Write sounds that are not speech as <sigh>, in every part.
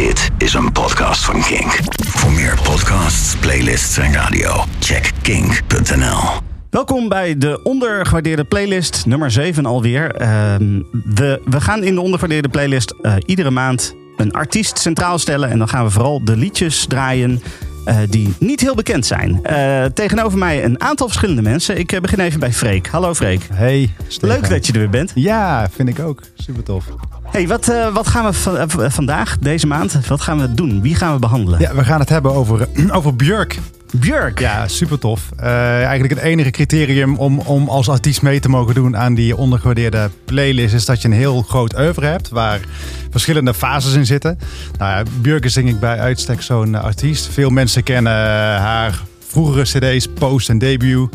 Dit is een podcast van Kink. Voor meer podcasts, playlists en radio, check kink.nl. Welkom bij de ondergewaardeerde playlist, nummer 7 alweer. Ehm, we, we gaan in de ondergewaardeerde playlist eh, iedere maand een artiest centraal stellen. En dan gaan we vooral de liedjes draaien eh, die niet heel bekend zijn. Eh, tegenover mij een aantal verschillende mensen. Ik eh, begin even bij Freek. Hallo Freek. Hey, Stefan. Leuk dat je er weer bent. Ja, vind ik ook. Super tof. Hey, wat, wat gaan we va- vandaag, deze maand, wat gaan we doen? Wie gaan we behandelen? Ja, we gaan het hebben over, <clears throat> over Björk. Björk. Ja, super tof. Eh, eigenlijk het enige criterium om, om als artiest mee te mogen doen aan die ondergewaardeerde playlist is dat je een heel groot oeuvre hebt waar verschillende fases in zitten. Nou ja, Björk is denk ik bij uitstek zo'n artiest. Veel mensen kennen haar vroegere cd's, post en debut.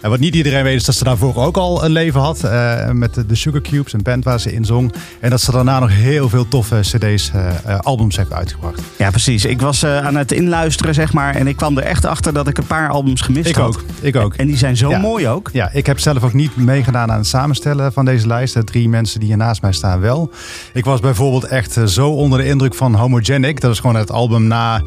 En wat niet iedereen weet is dat ze daarvoor ook al een leven had eh, met de, Sugar Cubes, een band waar ze in zong. En dat ze daarna nog heel veel toffe cd's, eh, albums heeft uitgebracht. Ja, precies. Ik was aan het inluisteren, zeg maar. En ik kwam er echt achter dat ik een paar albums gemist Ik had. ook, ik ook. En die zijn zo Ja. mooi ook. Ja, ik heb zelf ook niet meegedaan aan het samenstellen van deze lijst. De drie mensen die hier naast mij staan wel. Ik was bijvoorbeeld echt zo onder de indruk van Homogenic. Dat is gewoon het album na,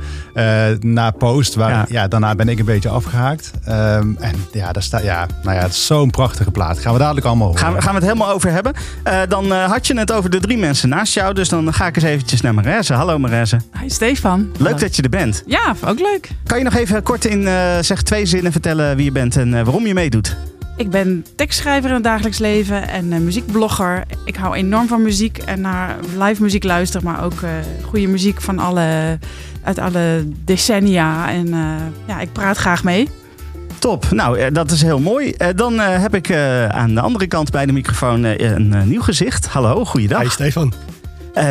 na Post. Waar, Ja. ja. daarna ben ik een beetje afgehaakt. Ehm, en ja, daar staat, ja, nou ja, het is zo'n prachtige plaat. Gaan we dadelijk allemaal horen. Gaan we, gaan we het helemaal over hebben. Eh, dan eh, had je het over de drie mensen naast jou. Dus dan ga ik eens eventjes naar Marese. Hallo Marese. Hi Stefan. Leuk dat je er bent. Ja, ook leuk. Kan je nog even kort in eh, zeg twee zinnen vertellen wie je bent en eh, waarom je meedoet? Ik ben tekstschrijver in het dagelijks leven en eh, muziekblogger. Ik hou enorm van muziek en naar live muziek luisteren, maar ook eh, goede muziek van alle, uit alle decennia. En eh, ja, ik praat graag mee. Top. Nou, eh, dat is heel mooi. Eh, dan eh, heb ik eh, aan de andere kant bij de microfoon een nieuw gezicht. Hallo, goeiedag. Hi Stefan. Eh,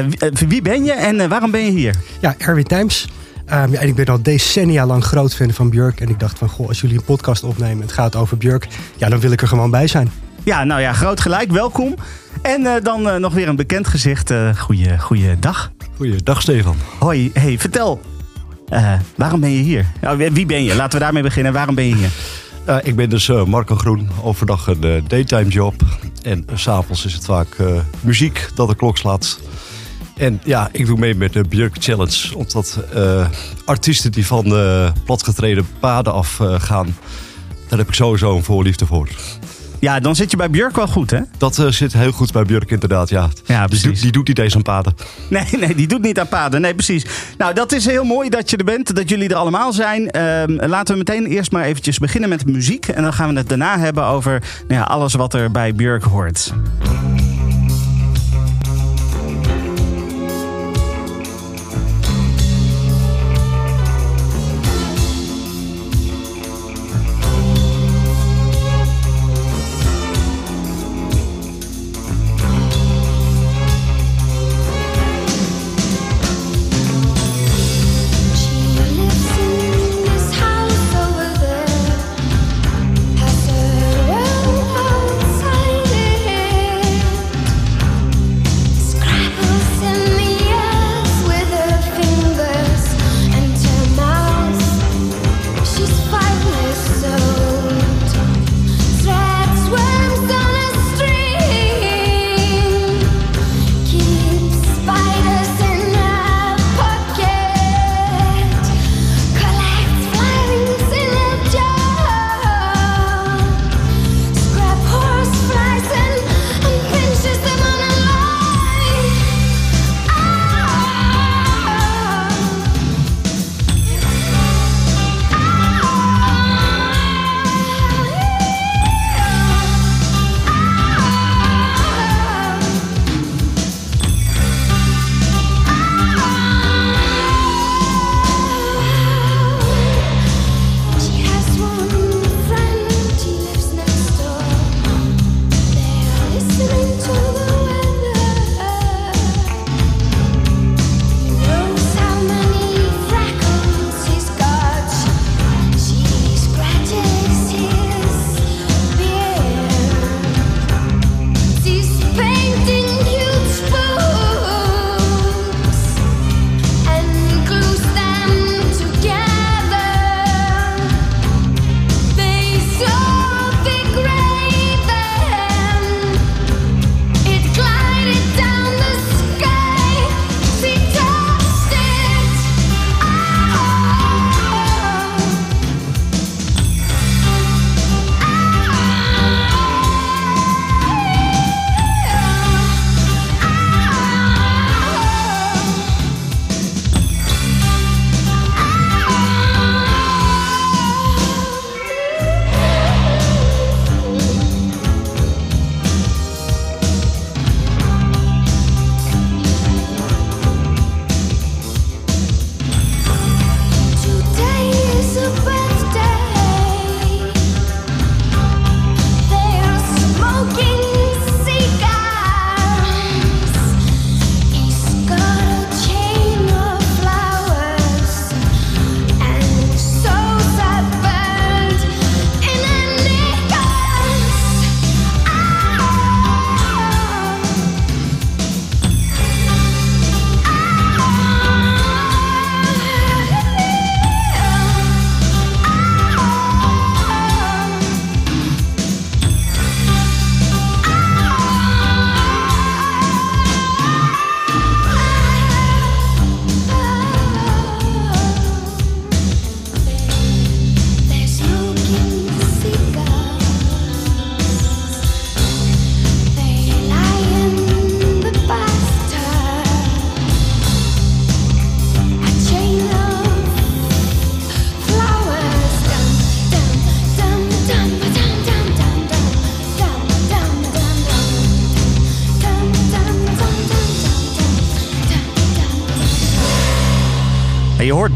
wie, ben je en waarom ben je hier? Ja, Erwin Times. Ehm, ja, en ik ben al decennia lang groot fan van Björk. En ik dacht van, goh, als jullie een podcast opnemen en het gaat over Björk, ja, dan wil ik er gewoon bij zijn. Ja, nou ja, groot gelijk. Welkom. En eh, dan nog weer een bekend gezicht. Eh goeie, goeie dag. Goeiedag Stefan. Hoi, hey, vertel. Eh, waarom ben je hier? Nou, wie- ben je? Laten we daarmee beginnen. Waarom ben je hier? Ik ben dus uh, Marco Groen, overdag een uh, daytime job. En s s'avonds is het vaak muziek dat de klok slaat. En ja, ik doe mee met de Björk Challenge. Omdat artiesten die van platgetreden paden afgaan, daar heb ik sowieso een voorliefde voor. Ja, dan zit je bij Björk wel goed, hè? Dat uh, zit heel goed bij Björk inderdaad, ja. Ja, precies. Die, die doet niet eens aan paden. Nee, <laughs> nee, die doet niet aan paden. Nee, precies. Nou, dat is heel mooi dat je er bent, dat jullie er allemaal zijn. Uh, laten we meteen eerst maar eventjes beginnen met muziek. En dan gaan we het daarna hebben over nou ja, alles wat er bij Björk hoort.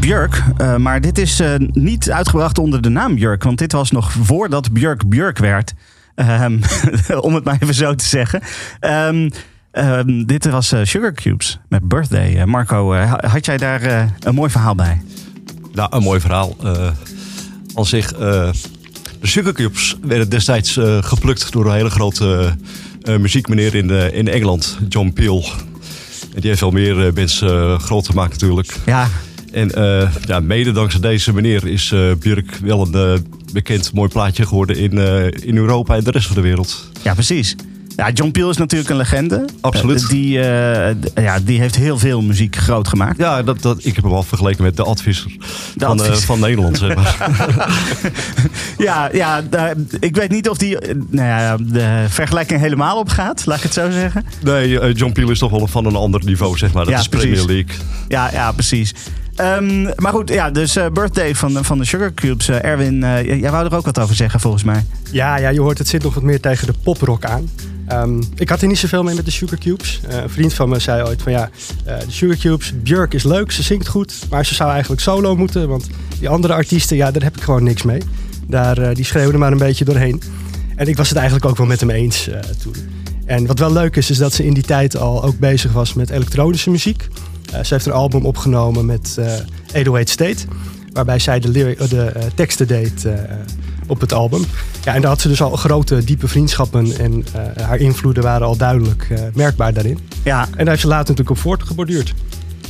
Björk, uh, maar dit is uh, niet uitgebracht onder de naam Björk. Want dit was nog voordat Björk Björk werd. Um, <laughs> om het maar even zo te zeggen. Um, um, dit was uh, Sugar Cubes met Birthday. Marco, had jij daar een mooi verhaal bij? Nou, een mooi verhaal. al zich, de Sugar Cubes werden destijds geplukt door een hele grote muziekmeneer in, in Engeland, John Peel. En die heeft wel meer mensen groot gemaakt natuurlijk. Ja, en uh, ja, mede dankzij deze meneer is uh, Björk wel een uh, bekend mooi plaatje geworden in, in Europa en de rest van de wereld. Ja, precies. Ja, John Peel is natuurlijk een legende. Absoluut. die, ja, die heeft heel veel muziek groot gemaakt. Ja, dat, dat, ik heb hem al vergeleken met de advisser van, van Nederland. Zeg maar. <laughs> ja, ja ik weet niet of die nou ja, de vergelijking helemaal op gaat, laat ik het zo zeggen. Nee, John Peel is toch wel van een ander niveau, zeg maar. Dat ja, is Premier League. Ja, ja, precies. Um, maar goed, ja, dus uh, birthday van, van de Sugar Cubes. Uh, Erwin, uh, jij wou er ook wat over zeggen volgens mij. Ja, ja, je hoort het zit nog wat meer tegen de poprock aan. Um, ik had er niet zoveel mee met de Sugar Cubes. een vriend van me zei ooit van ja, de Sugar Cubes, Björk is leuk, ze zingt goed. Maar ze zou eigenlijk solo moeten, want die andere artiesten, ja, daar heb ik gewoon niks mee. Daar, die schreeuwden maar een beetje doorheen. En ik was het eigenlijk ook wel met hem eens toen. En wat wel leuk is, is dat ze in die tijd al ook bezig was met elektronische muziek. Uh, ze heeft een album opgenomen met uh, 808 State. Waarbij zij de, de uh, teksten deed op het album. Ja, en daar had ze dus al grote, diepe vriendschappen. En haar invloeden waren al duidelijk merkbaar daarin. Ja. En daar heeft ze later natuurlijk op voortgeborduurd.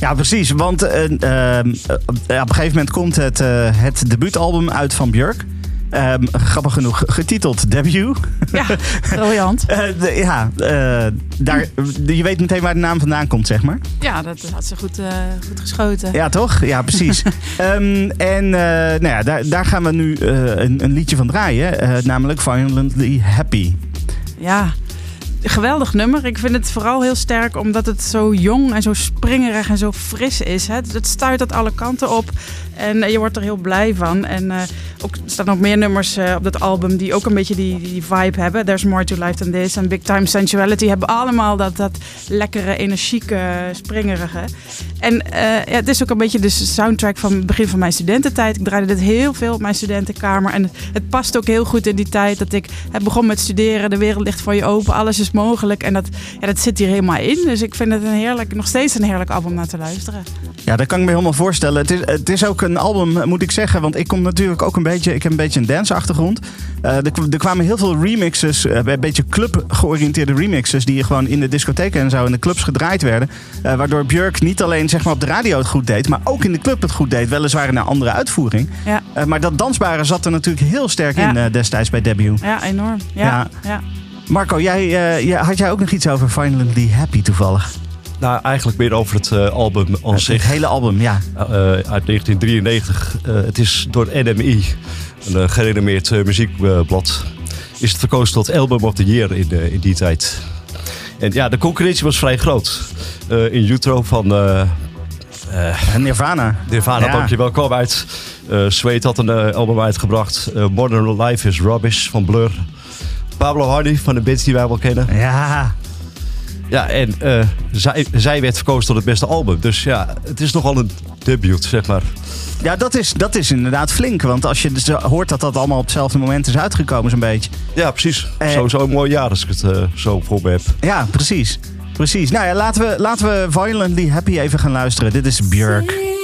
Ja, precies. Want op een gegeven moment komt het, het debuutalbum uit van Björk. Um, grappig genoeg getiteld Debut. Ja, briljant. <laughs> uh, ja, uh, daar, je weet meteen waar de naam vandaan komt, zeg maar. Ja, dat had ze goed, uh, goed geschoten. Ja, toch? Ja, <laughs> precies. um, en nou ja, daar, daar gaan we nu een, een, liedje van draaien. namelijk Violently Happy. Ja, geweldig nummer. Ik vind het vooral heel sterk omdat het zo jong en zo springerig en zo fris is. Het, het stuit uit alle kanten op en je wordt er heel blij van. En ook, er staan nog meer nummers uh, op dat album die ook een beetje die, die vibe hebben. There's More to Life Than This en Big Time Sensuality hebben allemaal dat, dat lekkere, energieke, springerige. En uh, ja, het is ook een beetje de soundtrack van het begin van mijn studententijd. Ik draaide dit heel veel op mijn studentenkamer. En het, past ook heel goed in die tijd dat ik heb begon met studeren. De wereld ligt voor je open, alles is mogelijk. En dat, ja, dat zit hier helemaal in. Dus ik vind het een heerlijk, nog steeds een heerlijk album naar te luisteren. Ja, dat kan ik me helemaal voorstellen. Het is, het is ook een album, moet ik zeggen. Want ik kom natuurlijk ook een beetje, ik heb een beetje een dance-achtergrond. Uh, er, er, kwamen heel veel remixes, uh, een beetje club-georiënteerde remixes. die gewoon in de discotheken en zo in de clubs gedraaid werden. Uh, waardoor Björk niet alleen zeg maar, op de radio het goed deed, maar ook in de club het goed deed. Weliswaar in een andere uitvoering. Ja. maar dat dansbare zat er natuurlijk heel sterk ja. in destijds bij Debut. Ja, enorm. Ja. ja. Marco, jij, had jij ook nog iets over Finally Happy toevallig? Nou, eigenlijk meer over het uh, album aan zich. Het hele album, ja. Uh, uit 1993. Uh, het is door NMI, een gerenommeerd muziekblad, is het verkozen tot Album of the Year in, in die tijd. En ja, de concurrentie was vrij groot. in Utro van... Nirvana. Nirvana, ja. dankjewel, kwam uit. Sweet had een album uitgebracht. Modern Life is Rubbish van Blur. Pablo Hardy van de bands die wij wel kennen. Ja. Ja, en uh, zij, zij werd verkozen tot het beste album. Dus ja, het is nogal een debuut, zeg maar. Ja, dat is, dat is inderdaad flink. Want als je dus hoort dat dat allemaal op hetzelfde moment is uitgekomen, zo'n beetje. Ja, precies. Eh, Sowieso een mooi jaar als ik het uh, zo voor me heb. Ja, precies. Precies. Nou ja, laten we, laten we Violently Happy even gaan luisteren. Dit is Björk.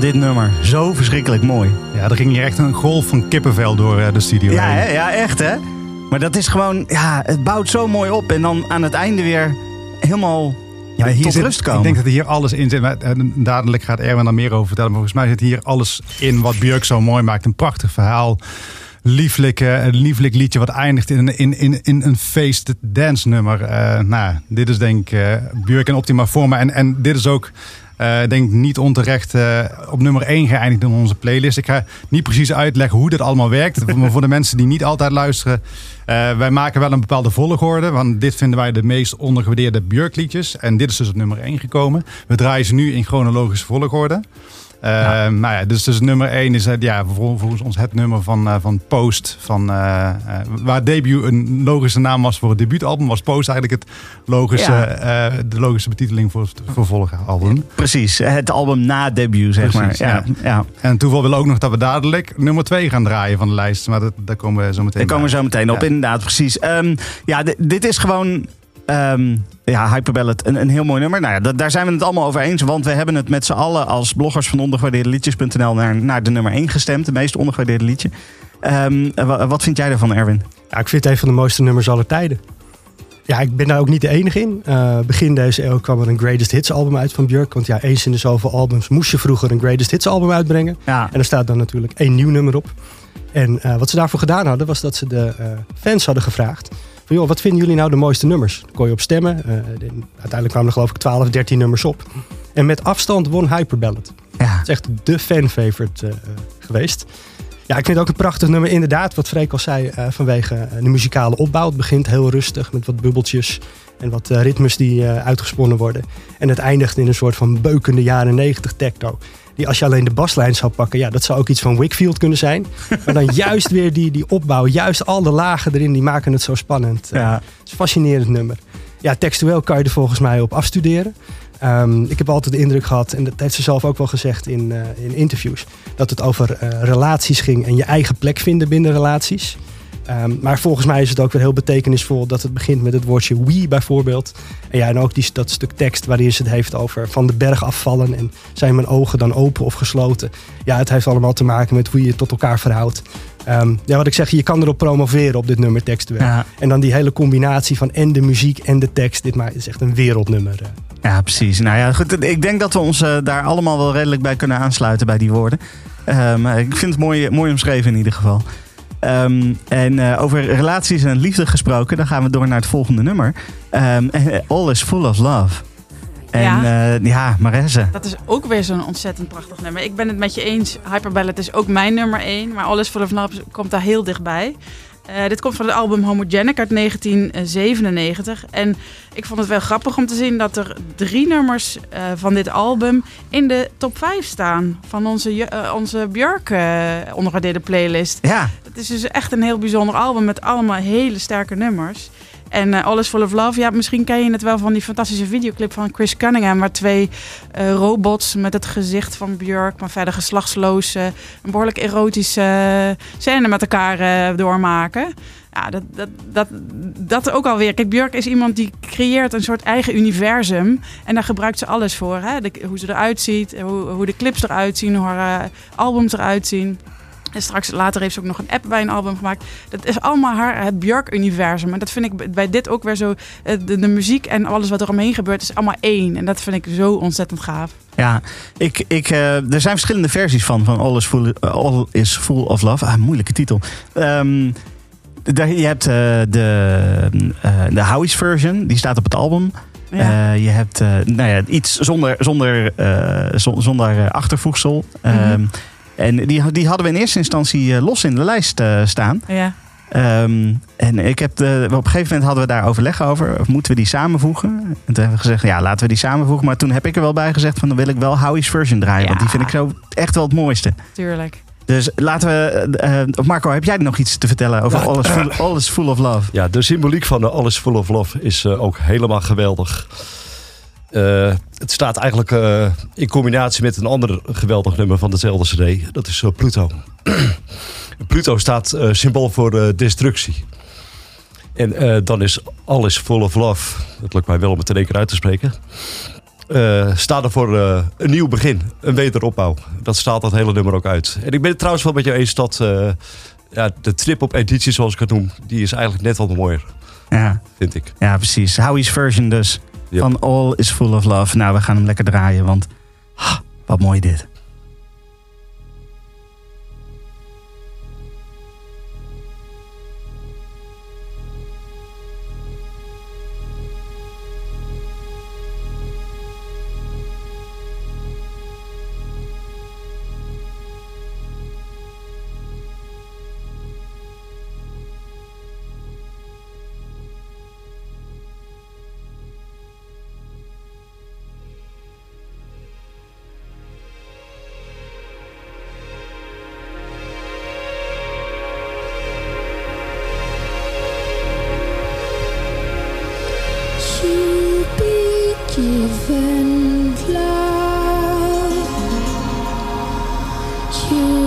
Van dit nummer. Zo verschrikkelijk mooi. Ja, er ging hier echt een golf van kippenvel door eh, de studio Ja, hè? ja, echt hè. Maar dat is gewoon, ja, het bouwt zo mooi op. En dan aan het einde weer helemaal Ja, hier tot zit, rust komen. Ik denk dat er hier alles in zit. Maar, eh, Dadelijk gaat Erwin daar meer over vertellen. Maar volgens mij zit hier alles in wat Björk zo mooi maakt. Een prachtig verhaal. Lieflijk, eh, een lieflijk liedje wat eindigt in een, in, in, in een feest dance nummer. Nou, dit is denk ik Björk in optima forma. En, en dit is ook eh, denk ik niet onterecht eh, op nummer 1 geëindigd in onze playlist. Ik ga niet precies uitleggen hoe dit allemaal werkt. <laughs> Maar voor de mensen die niet altijd luisteren. eh, wij maken wel een bepaalde volgorde. Want dit vinden wij de meest ondergewaardeerde Björk liedjes. En dit is dus op nummer 1 gekomen. We draaien ze nu in chronologische volgorde. Eh, Maar ja, dus, dus nummer 1 is het, ja, vol- volgens ons het nummer van, eh, van Post. Van, eh, eh, waar debut een logische naam was voor het debuutalbum, was Post eigenlijk het logische, Ja. de logische betiteling voor het vervolgalbum. Precies, het album na debuut, zeg Precies, maar. Ja, ja. ja. En toeval wil ook nog dat we dadelijk nummer 2 gaan draaien van de lijst. Maar dat, daar komen we zo meteen Daar komen we zo meteen op, Ja. inderdaad, precies. Ehm, ja, di- dit is gewoon... ehm ja, Hyperballad, een, een heel mooi nummer. Nou ja, da- daar zijn we het allemaal over eens. Want we hebben het met z'n allen als bloggers van ondergewaardeerdeliedjes.nl naar, naar de nummer 1 gestemd. De meest ondergewaardeerde liedje. Ehm, wa- wat vind jij ervan, Erwin? Ja, ik vind het een van de mooiste nummers aller tijden. Ja, ik ben daar ook niet de enige in. Eh, begin deze eeuw kwam er een Greatest Hits album uit van Björk. Want ja, eens in de zoveel albums moest je vroeger een Greatest Hits album uitbrengen. Ja, En er staat dan natuurlijk één nieuw nummer op. En eh, wat ze daarvoor gedaan hadden, was dat ze de eh, fans hadden gevraagd. Van, joh, wat vinden jullie nou de mooiste nummers? Dan kon je op stemmen. Eh, de- uiteindelijk kwamen er geloof ik 12, 13 nummers op. En met afstand won Hyperballad. ja. Het is echt de fan-favorite eh, geweest. Ja, ik vind het ook een prachtig nummer. Inderdaad, wat Freek al zei, eh, vanwege de muzikale opbouw. Het begint heel rustig met wat bubbeltjes en wat ritmes die uitgesponnen worden. En het eindigt in een soort van beukende jaren 90 techno. Die als je alleen de baslijn zou pakken, ja, dat zou ook iets van Wickfield kunnen zijn. Maar dan <laughs> juist weer die, die opbouw, juist al de lagen erin, die maken het zo spannend. Eh, ja. het is een fascinerend nummer. Ja, textueel kan je er volgens mij op afstuderen. Ehm, ik heb altijd de indruk gehad, en dat heeft ze zelf ook wel gezegd in, eh, in interviews, dat het over eh, relaties ging en je eigen plek vinden binnen relaties. Ehm, maar volgens mij is het ook weer heel betekenisvol dat het begint met het woordje we bijvoorbeeld. En ja, en ook die, dat stuk tekst waarin ze het heeft over van de berg afvallen en zijn mijn ogen dan open of gesloten. Ja, het heeft allemaal te maken met hoe je je tot elkaar verhoudt. Ehm, ja, wat ik zeg, je kan erop promoveren op dit nummer. Ja. En dan die hele combinatie van en de muziek en de tekst. Dit is echt een wereldnummer. eh. Ja, precies. Nou ja, goed. Ik denk dat we ons eh, daar allemaal wel redelijk bij kunnen aansluiten bij die woorden. Ehm, ik vind het mooi, mooi omschreven in ieder geval. Ehm, en eh, over relaties en liefde gesproken, dan gaan we door naar het volgende nummer. Ehm, <laughs> All is full of love. En Ja. ja, ja Maresse. Dat is ook weer zo'n ontzettend prachtig nummer. Ik ben het met je eens. Hyperballad is ook mijn nummer 1. Maar All is Full of Love komt daar heel dichtbij. Eh, dit komt van het album Homogenic uit 1997. En ik vond het wel grappig om te zien dat er drie nummers eh, van dit album in de top 5 staan. Van onze, eh, onze Björk ondergewaardeerde playlist. Ja, Het is dus echt een heel bijzonder album met allemaal hele sterke nummers. En eh All is Full of Love, ja, misschien ken je het wel van die fantastische videoclip van Chris Cunningham... waar twee eh, robots met het gezicht van Björk, maar verder geslachtsloos... eh, een behoorlijk erotische eh, scène met elkaar doormaken. Ja, dat, dat, dat, dat ook alweer. Kijk, Björk is iemand die creëert een soort eigen universum. En daar gebruikt ze alles voor. Hè? Hoe ze eruit ziet, hoe, hoe de clips eruit zien, hoe haar albums eruit zien. En straks later heeft ze ook nog een app bij een album gemaakt. Dat is allemaal haar, het Björk-universum. En dat vind ik bij dit ook weer zo. eh, De, de muziek en alles wat er omheen gebeurt is allemaal één. En dat vind ik zo ontzettend gaaf. ja. Ik, ik, eh, er zijn verschillende versies van, van All is Full, eh, All is full of Love. Ah, moeilijke titel. Ehm, daar, je hebt de, eh de Howie's version, die staat op het album. Ja. Je hebt nou ja, iets zonder, zonder, zo- zonder achtervoegsel. Ehm, En die, die hadden we in eerste instantie eh, los in de lijst eh, staan. ja. Ehm, en ik heb de, op een gegeven moment hadden we daar overleg over. Of moeten we die samenvoegen? En toen hebben we gezegd, ja, laten we die samenvoegen. Maar toen heb ik er wel bij gezegd van, dan wil ik wel Howie's version draaien. Want die vind ik zo echt wel het mooiste. tuurlijk. Dus laten we... eh, eh, Marco, heb jij nog iets te vertellen over Ja. All, is full, All is Full of Love? Ja, de symboliek van de All is Full of Love is eh, ook helemaal geweldig. Eh, het staat eigenlijk eh, in combinatie met een ander geweldig nummer van dezelfde CD. Dat is eh, Pluto. <clears throat> Pluto staat symbool voor destructie. En dan is alles full of love. Dat lukt mij wel om het in één keer uit te spreken. staat er voor een nieuw begin, een wederopbouw. Dat staat dat hele nummer ook uit. En ik ben het trouwens wel met jou eens dat ja, de trip op editie, zoals ik het noem, die is eigenlijk net wat mooier. Ja. Vind ik. Ja, precies. Howie's version dus. Van All is Full of Love. Nou, we gaan hem lekker draaien, want wat mooi dit. you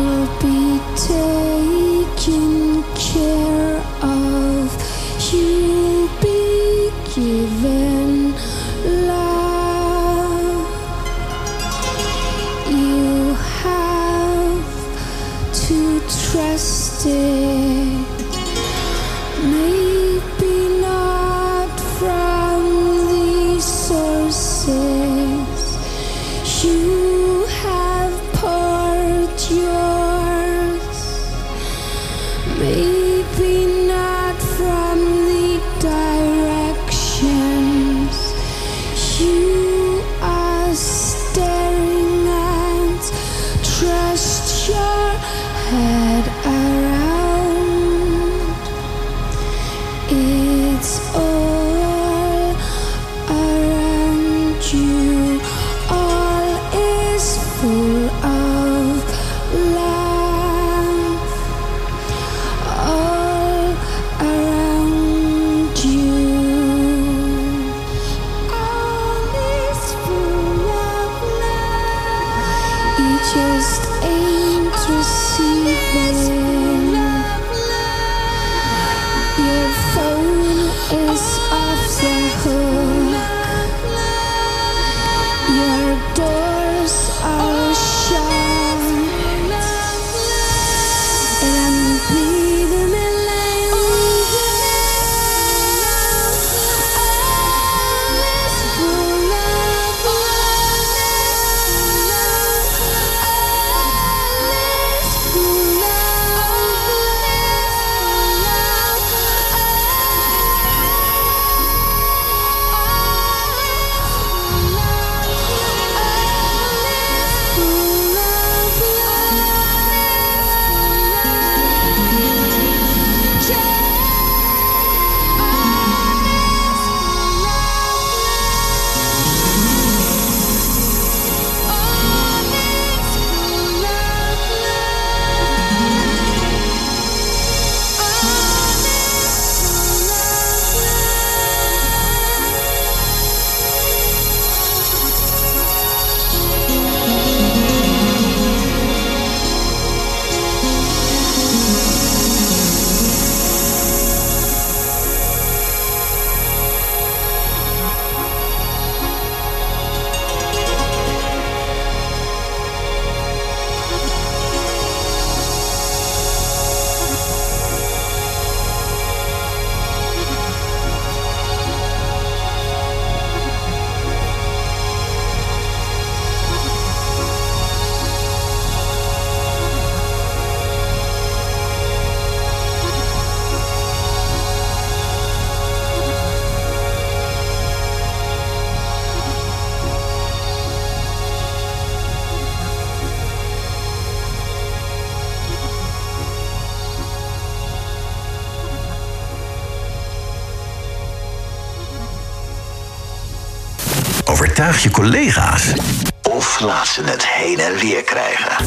Vraag je collega's. Of laat ze het heen en weer krijgen.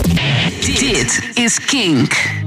Dit is Kink.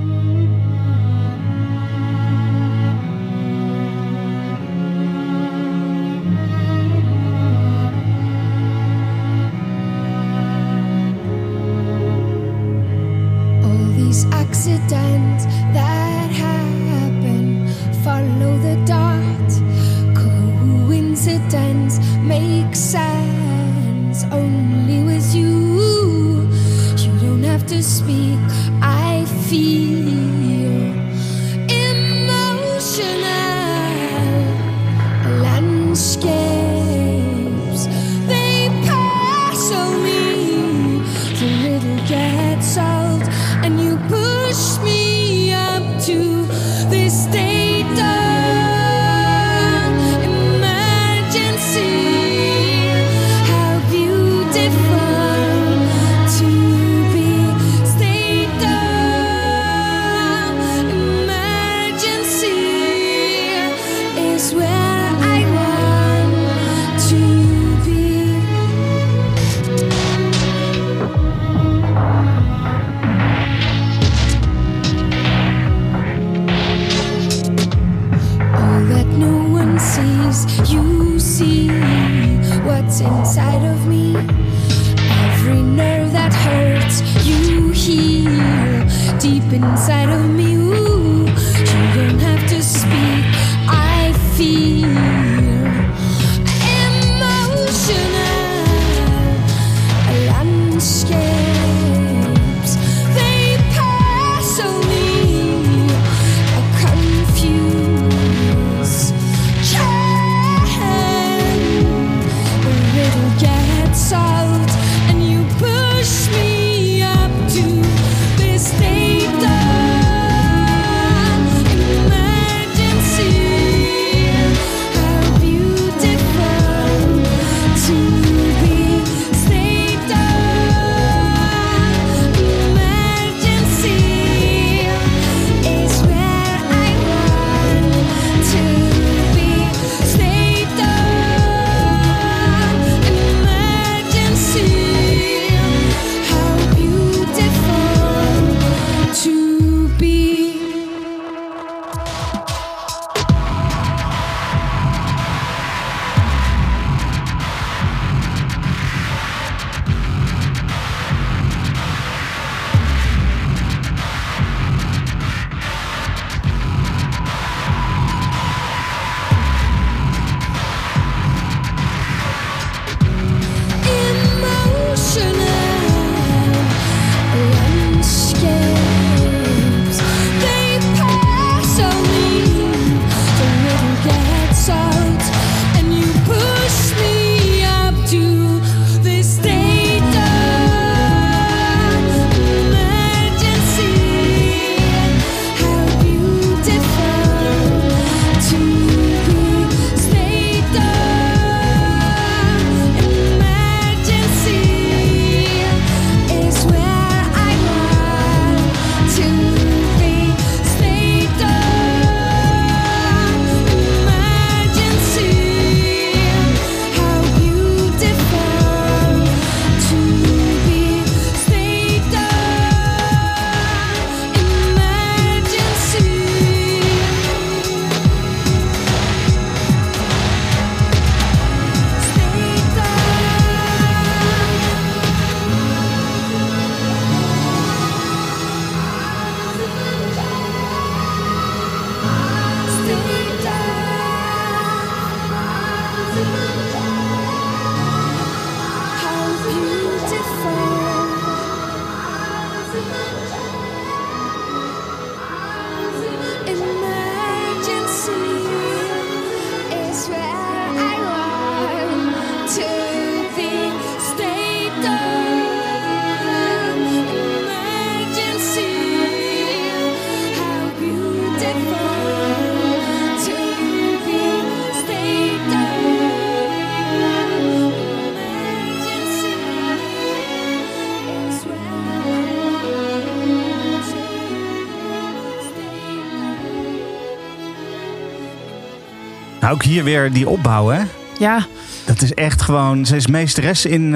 Nou, ook hier weer die opbouw, hè? Ja, Dat is echt gewoon... Ze is meesteres in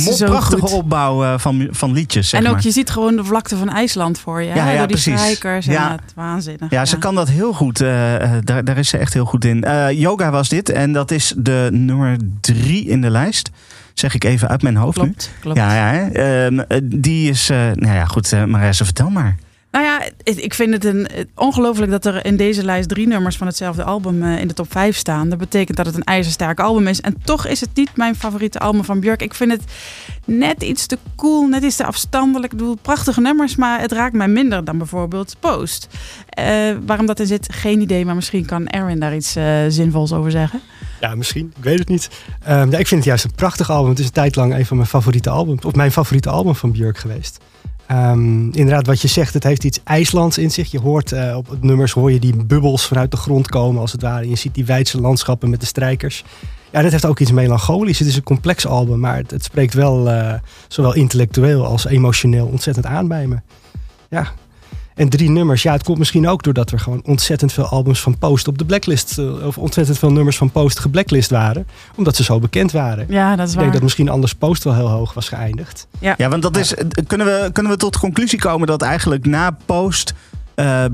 ze zo prachtige goed. opbouw eh, van, van liedjes, zeg en ook maar. je ziet gewoon de vlakte van IJsland voor je. Ja, hè, ja, door die precies. strijkers Ja. het waanzinnig. Ja, ze kan dat heel goed. eh, daar, daar is ze echt heel goed in. Yoga was dit. En dat is de nummer drie in de lijst. Zeg ik even uit mijn hoofd nu. Klopt, klopt. Ja, ja hè. Ehm, eh, die is... nou ja, goed. Marisse, vertel maar. Nou ja, ik vind het een, ongelooflijk dat er in deze lijst drie nummers van hetzelfde album eh, in de top 5 staan. Dat betekent dat het een ijzersterk album is. En toch is het niet mijn favoriete album van Björk. Ik vind het net iets te cool, net iets te afstandelijk. Ik bedoel, prachtige nummers, maar het raakt mij minder dan bijvoorbeeld Post. Eh, waarom dat in zit, geen idee. Maar misschien kan Erwin daar iets eh, zinvols over zeggen. Ja, misschien. Ik weet het niet. Ehm, ja, ik vind het juist een prachtig album. Het is een tijd lang een van mijn favoriete albums. Of mijn favoriete album van Björk geweest. Ehm, inderdaad, wat je zegt, het heeft iets IJslands in zich. Je hoort eh, op het nummers hoor je die bubbels vanuit de grond komen, als het ware. Je ziet die wijdse landschappen met de strijkers. Ja, dit heeft ook iets melancholisch. Het is een complex album, maar het, het spreekt wel eh, zowel intellectueel als emotioneel ontzettend aan bij me. Ja. En drie nummers. Ja, het komt misschien ook doordat er gewoon ontzettend veel albums van Post op de blacklist, eh, of ontzettend veel nummers van Post geblacklist waren, omdat ze zo bekend waren. Ja, dat is Ik waar. denk dat misschien anders Post wel heel hoog was geëindigd. Ja, want dat is, kunnen, we, kunnen we tot de conclusie komen dat eigenlijk na Post eh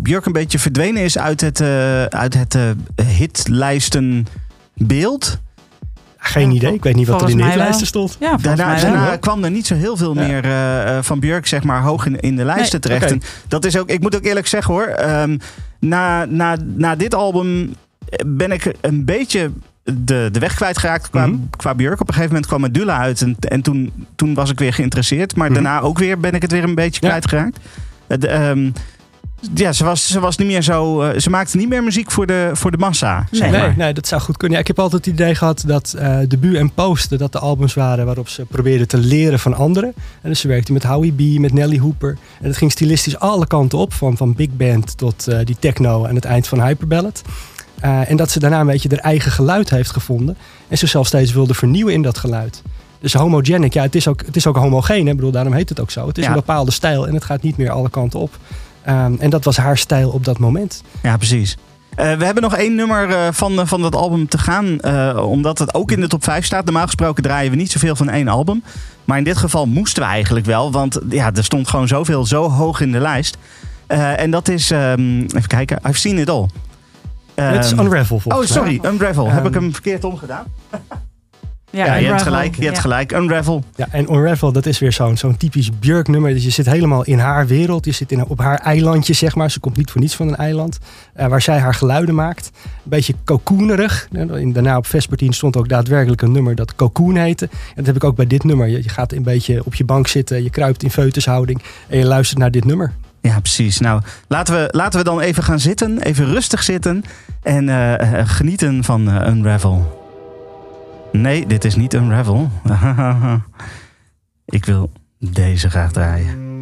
Björk een beetje verdwenen is uit het, eh, uit het eh, hitlijstenbeeld? Geen idee. Ik weet niet wat er in de hitlijsten stond. Ja, Daarna, mij wel. daarna kwam er niet zo heel veel Ja. meer eh, eh, van Björk, zeg maar, hoog in, in de lijsten Nee, terecht. En dat is ook, ik moet ook eerlijk zeggen hoor, ehm, na, na, na dit album ben ik een beetje de, de weg kwijtgeraakt qua, Mhm. qua Björk. Op een gegeven moment kwam Medulla uit en, en toen, toen was ik weer geïnteresseerd. Maar Mhm. daarna ook weer ben ik het weer een beetje Ja. kwijtgeraakt. Het, ehm, ja, ze was, ze was niet meer zo. eh, ze maakte niet meer muziek voor de, voor de massa. Zeg Nee, maar. nee, dat zou goed kunnen. Ja, ik heb altijd het idee gehad dat eh debuut en posten dat de albums waren waarop ze probeerden te leren van anderen. En dus ze werkte met Howie B, met Nelly Hooper. En het ging stilistisch alle kanten op, van, van big band tot eh, die techno aan het eind van Hyperballad. Eh, en dat ze daarna een beetje haar eigen geluid heeft gevonden. En zichzelf steeds wilde vernieuwen in dat geluid. Dus homogenic, ja, het is ook, het is ook homogeen. Hè? Ik bedoel, daarom heet het ook zo. Het is Ja. een bepaalde stijl en het gaat niet meer alle kanten op. Ehm, en dat was haar stijl op dat moment. Ja, precies. Eh, we hebben nog één nummer eh, van, eh, van dat album te gaan. omdat het ook in de top 5 staat. Normaal gesproken draaien we niet zoveel van één album. Maar in dit geval moesten we eigenlijk wel. Want ja, er stond gewoon zoveel zo hoog in de lijst. En dat is, ehm, even kijken, I've Seen It All. het is Ehm, Unravel Oh, volgens mij. sorry, Unravel. Heb ik hem verkeerd omgedaan? <laughs> Ja, Ja, je hebt gelijk. Je hebt gelijk. Unravel. Ja, en Unravel, dat is weer zo'n zo'n typisch Björk-nummer. Dus je zit helemaal in haar wereld. Je zit in, op haar eilandje, zeg maar. Ze komt niet voor niets van een eiland. eh, waar zij haar geluiden maakt. Een beetje cocoonerig. En Daarna op Vespertine stond ook daadwerkelijk een nummer dat Cocoon heette. En dat heb ik ook bij dit nummer. Je, je gaat een beetje op je bank zitten. Je kruipt in foetushouding. En je luistert naar dit nummer. Ja, precies. Nou, laten we, laten we dan even gaan zitten. Even rustig zitten. En eh, eh, genieten van eh, Unravel. Nee, dit is niet Unravel. <laughs> Ik wil deze graag draaien.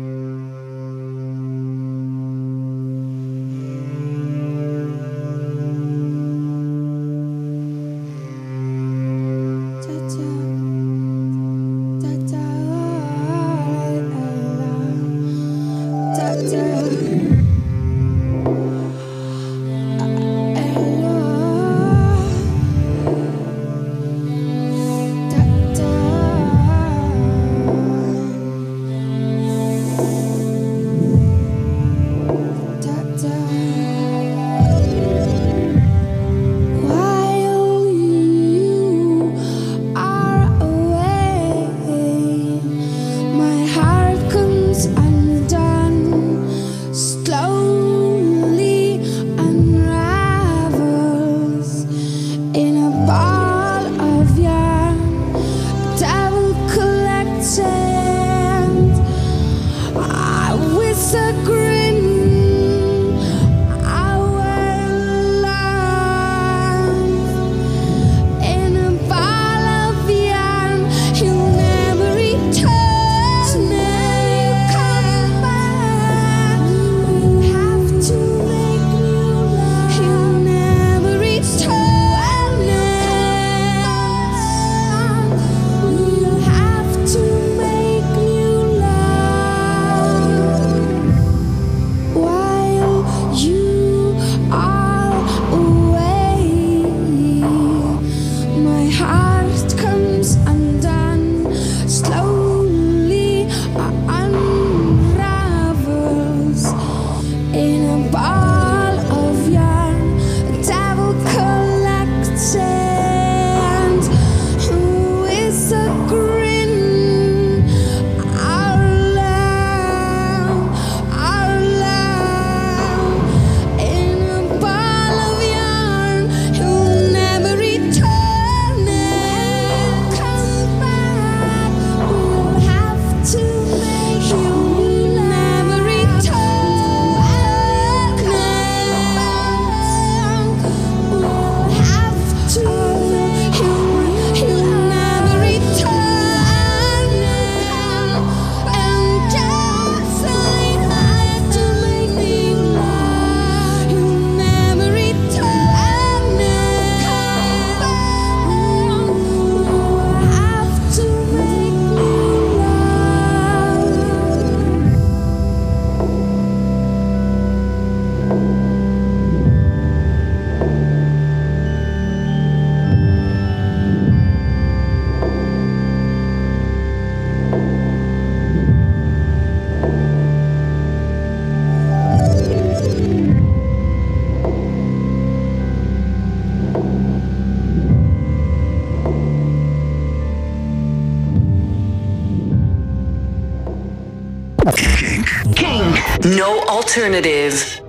Alternative.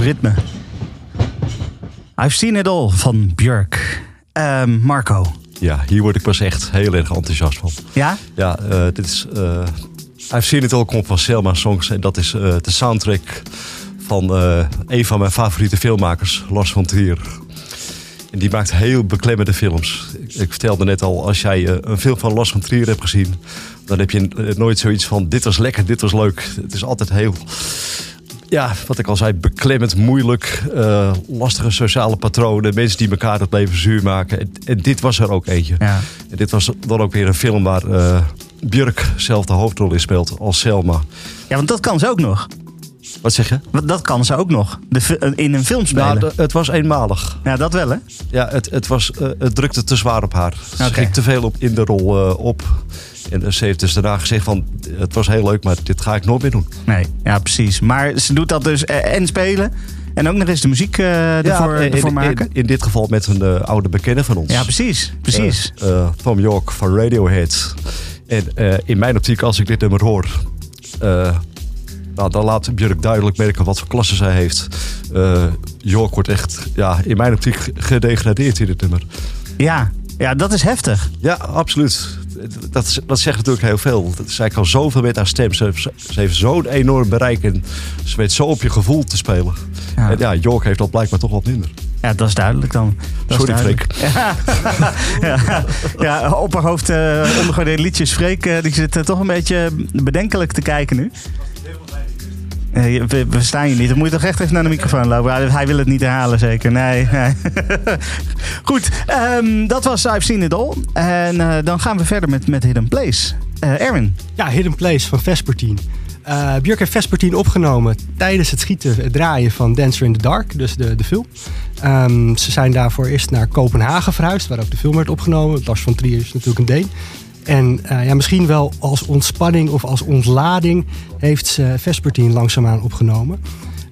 Als ritme. I've seen it all van Björk. Ehm, Marco. Ja, hier word ik pas echt heel erg enthousiast van. Ja? Ja, eh, dit is... eh I've Seen It All komt van Selma Songs. En dat is eh, de soundtrack van een van mijn favoriete filmmakers, Lars von Trier. En die maakt heel beklemmende films. Ik, ik vertelde net al, als jij een film van Lars von Trier hebt gezien... dan heb je nooit zoiets van, dit was lekker, dit was leuk. Het is altijd heel... Ja, wat ik al zei, beklemmend, moeilijk, eh, lastige sociale patronen, mensen die elkaar het leven zuur maken. En, en dit was er ook eentje. Ja. En dit was dan ook weer een film waar eh Björk zelf de hoofdrol in speelt als Selma. Ja, want dat kan ze ook nog. Wat zeg je? Dat kan ze ook nog. De, fi- in een film spelen. Nou, het was eenmalig. ja, dat wel hè? Ja, het, het, was, eh, het drukte te zwaar op haar. Ze ging te veel op, in de rol eh, op. En ze heeft dus daarna gezegd van... het was heel leuk, maar dit ga ik nooit meer doen. Nee, ja precies. Maar ze doet dat dus eh, en spelen. En ook nog eens de muziek eh ervoor, in, ervoor maken. in, in dit geval met een eh, oude bekende van ons. ja, precies. Precies. Tom York van Radiohead. En in mijn optiek, als ik dit nummer hoor... nou, dan laat Björk duidelijk merken wat voor klasse zij heeft. York wordt echt, ja, in mijn optiek gedegradeerd in dit nummer. ja. Ja, dat is heftig. Ja, absoluut. Dat, dat zegt natuurlijk heel veel. Zij kan zoveel met haar stem. Ze, ze heeft zo'n enorm bereik en ze weet zo op je gevoel te spelen. Ja. En ja, York heeft dat blijkbaar toch wat minder. Ja, dat is duidelijk dan. Dat Sorry, duidelijk. <laughs> Ja, ja, ja, opperhoofd uh, ondergewaardeerde liedjes. Freek, eh, die zit eh, toch een beetje bedenkelijk te kijken nu. Eh, we, staan je niet. Dan moet je toch echt even naar de microfoon lopen. Hij, wil het niet herhalen, zeker. Nee. <laughs> Goed, ehm, dat was I've Seen It All. En eh, dan gaan we verder met, met Hidden Place. Eh, Erwin. Ja, Hidden Place van Vespertine. Eh Björk heeft Vespertine opgenomen tijdens het schieten, het draaien van Dancer in the Dark, dus de, de film. Ehm, ze zijn daarvoor eerst naar Kopenhagen verhuisd, waar ook de film werd opgenomen. Lars van Trier is natuurlijk een Deen. En ja, misschien wel als ontspanning of als ontlading heeft ze Vespertine langzaamaan opgenomen.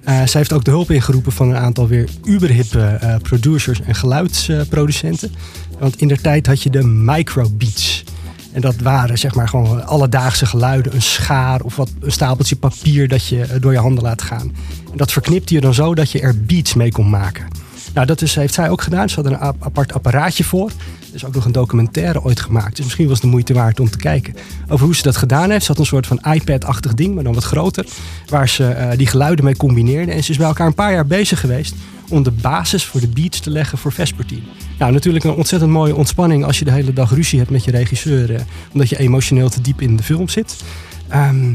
Eh zij heeft ook de hulp ingeroepen van een aantal weer uberhippe eh, producers en geluidsproducenten. Want in der tijd had je de microbeats. En dat waren zeg maar gewoon alledaagse geluiden. Een schaar of wat, een stapeltje papier dat je eh, door je handen laat gaan. En dat verknipte je dan zo dat je er beats mee kon maken. Nou, dat is, heeft zij ook gedaan. Ze had een ap- apart apparaatje voor. Er is ook nog een documentaire ooit gemaakt. Dus misschien was het de moeite waard om te kijken over hoe ze dat gedaan heeft. Ze had een soort van iPad-achtig ding, maar dan wat groter. Waar ze eh, die geluiden mee combineerde. En ze is bij elkaar een paar jaar bezig geweest om de basis voor de beats te leggen voor Vespertine. Nou, natuurlijk een ontzettend mooie ontspanning als je de hele dag ruzie hebt met je regisseur. eh, omdat je emotioneel te diep in de film zit. Ehm,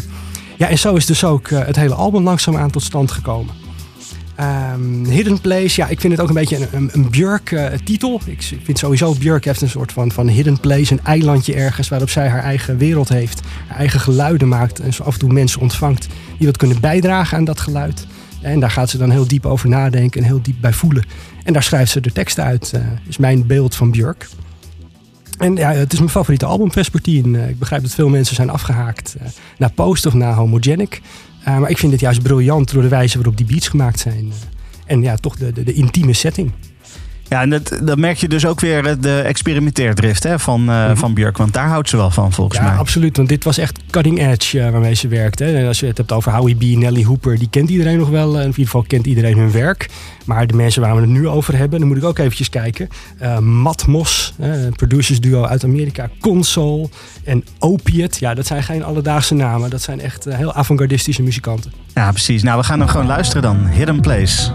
ja, en zo is dus ook eh, het hele album langzaamaan tot stand gekomen. Ehm, Hidden Place, ja, ik vind het ook een beetje een, een, een Björk-titel. ik vind sowieso, Björk heeft een soort van, van Hidden Place, een eilandje ergens waarop zij haar eigen wereld heeft, haar eigen geluiden maakt en af en toe mensen ontvangt die wat kunnen bijdragen aan dat geluid. En daar gaat ze dan heel diep over nadenken en heel diep bij voelen. En daar schrijft ze de teksten uit, eh, is mijn beeld van Björk. En ja, het is mijn favoriete album, Vespertine. Eh, ik begrijp dat veel mensen zijn afgehaakt eh, naar Post of naar Homogenic. Uh, maar ik vind het juist briljant door de wijze waarop die beats gemaakt zijn. Uh, en ja, toch de, de, de intieme setting. Ja, en dat, dat merk je dus ook weer eh, de experimenteerdrift hè, van, uh, Mhm. van Björk. Want daar houdt ze wel van, volgens ja, mij. absoluut. Want dit was echt cutting edge uh, waarmee ze werkte. En als je het hebt over Howie B, Nelly Hooper, die kent iedereen nog wel. In ieder geval kent iedereen hun werk. Maar de mensen waar we het nu over hebben, dan moet ik ook eventjes kijken. Uh, Matt Moss, een producers duo uit Amerika. Console en Opiate. Ja, dat zijn geen alledaagse namen. Dat zijn echt heel avant-gardistische muzikanten. Ja, precies. Nou, we gaan hem gewoon luisteren dan. Hidden Place.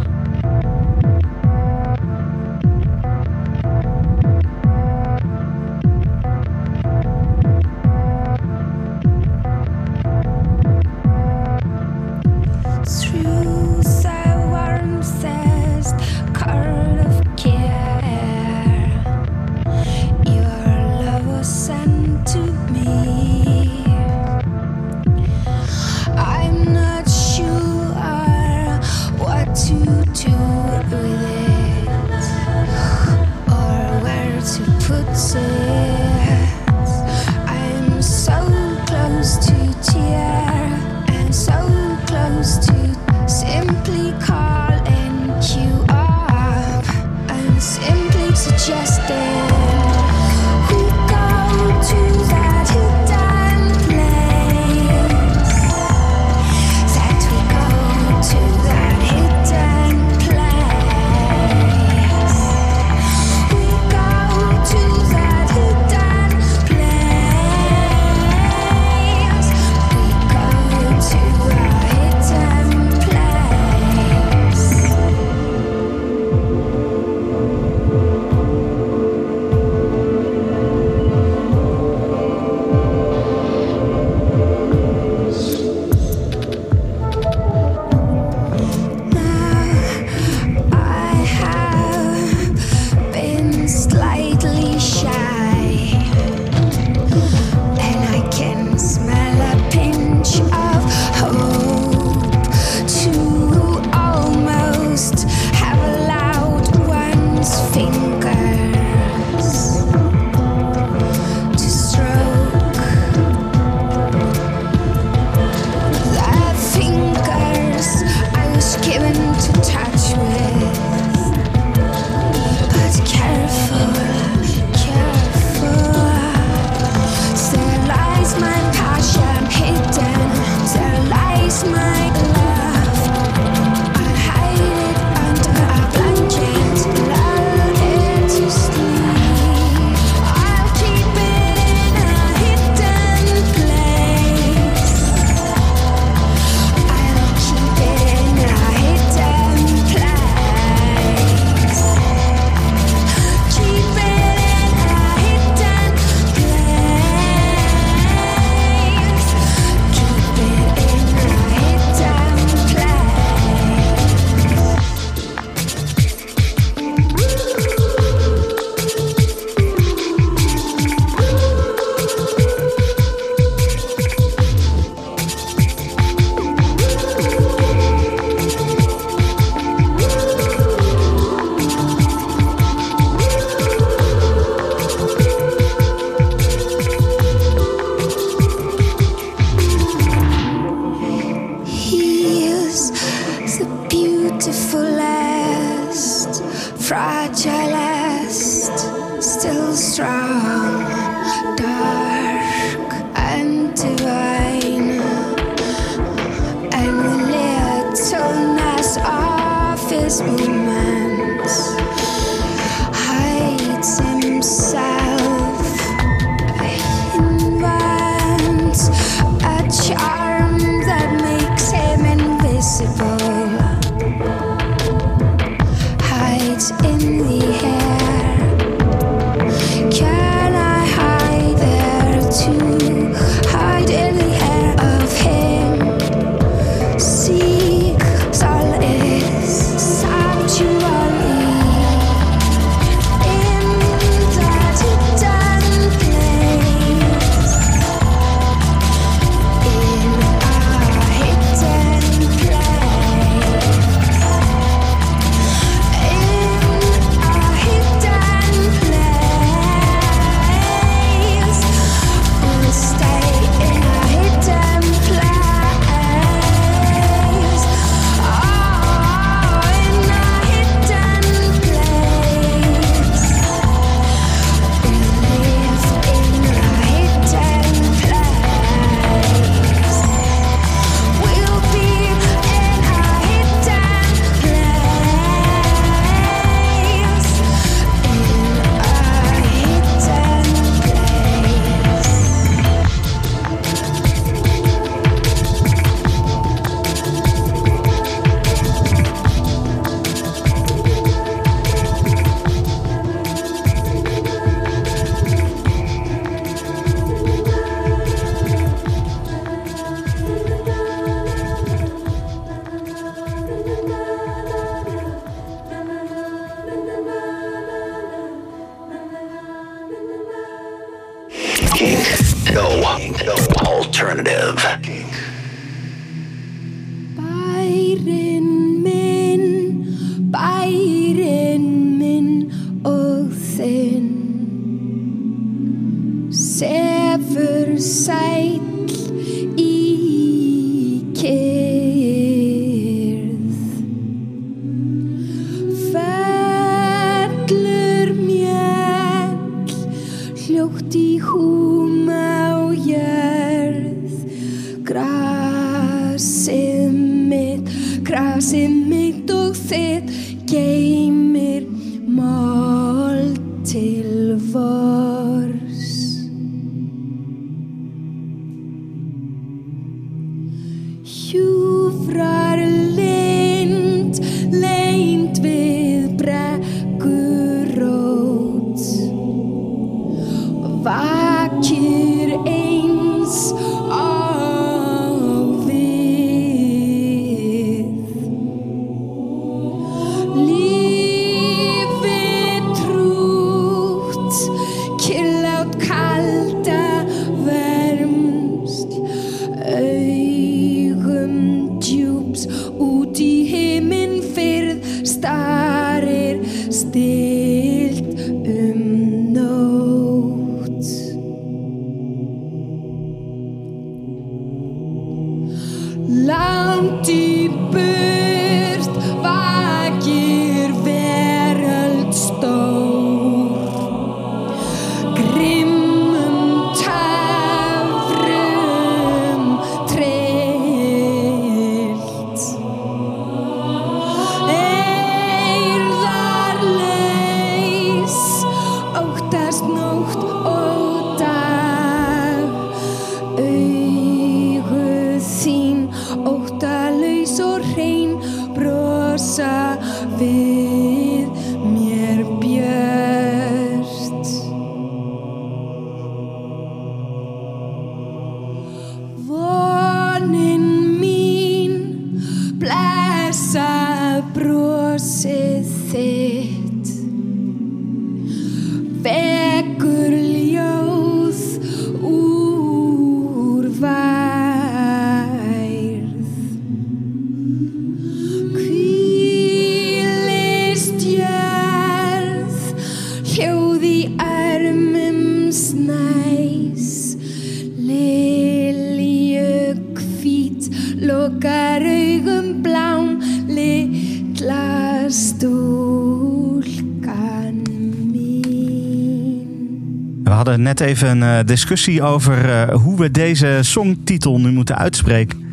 Net even een eh, discussie over eh, hoe we deze songtitel nu moeten uitspreken.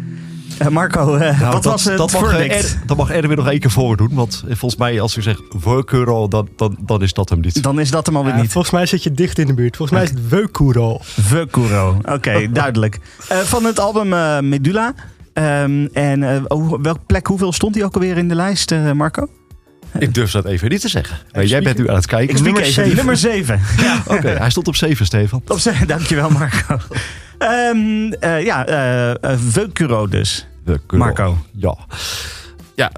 Eh, Marco, Nou, wat dat, was het dat mag, verdict? Ed, dat mag Erwin nog één keer voordoen. Want volgens mij, als u zegt Workuro, dan, dan, dan is dat hem niet. Dan is dat hem alweer Ja, niet. volgens mij zit je dicht in de buurt. Volgens mij is het Weukuro. Vekuro. Oké, <laughs> duidelijk. Eh, van het album Medulla. Ehm, en eh, oh, welke plek, hoeveel stond hij ook alweer in de lijst, Marco? Ik durf dat even niet te zeggen. Maar jij bent nu aan het kijken. Ik nummer nummer 7. Nummer 7. Ja. Oké, hij stond op 7, Stefan. Op z'n- Dankjewel, Marco. Ehm, eh, ja, Vekuro dus. Marco. Ja. Ja,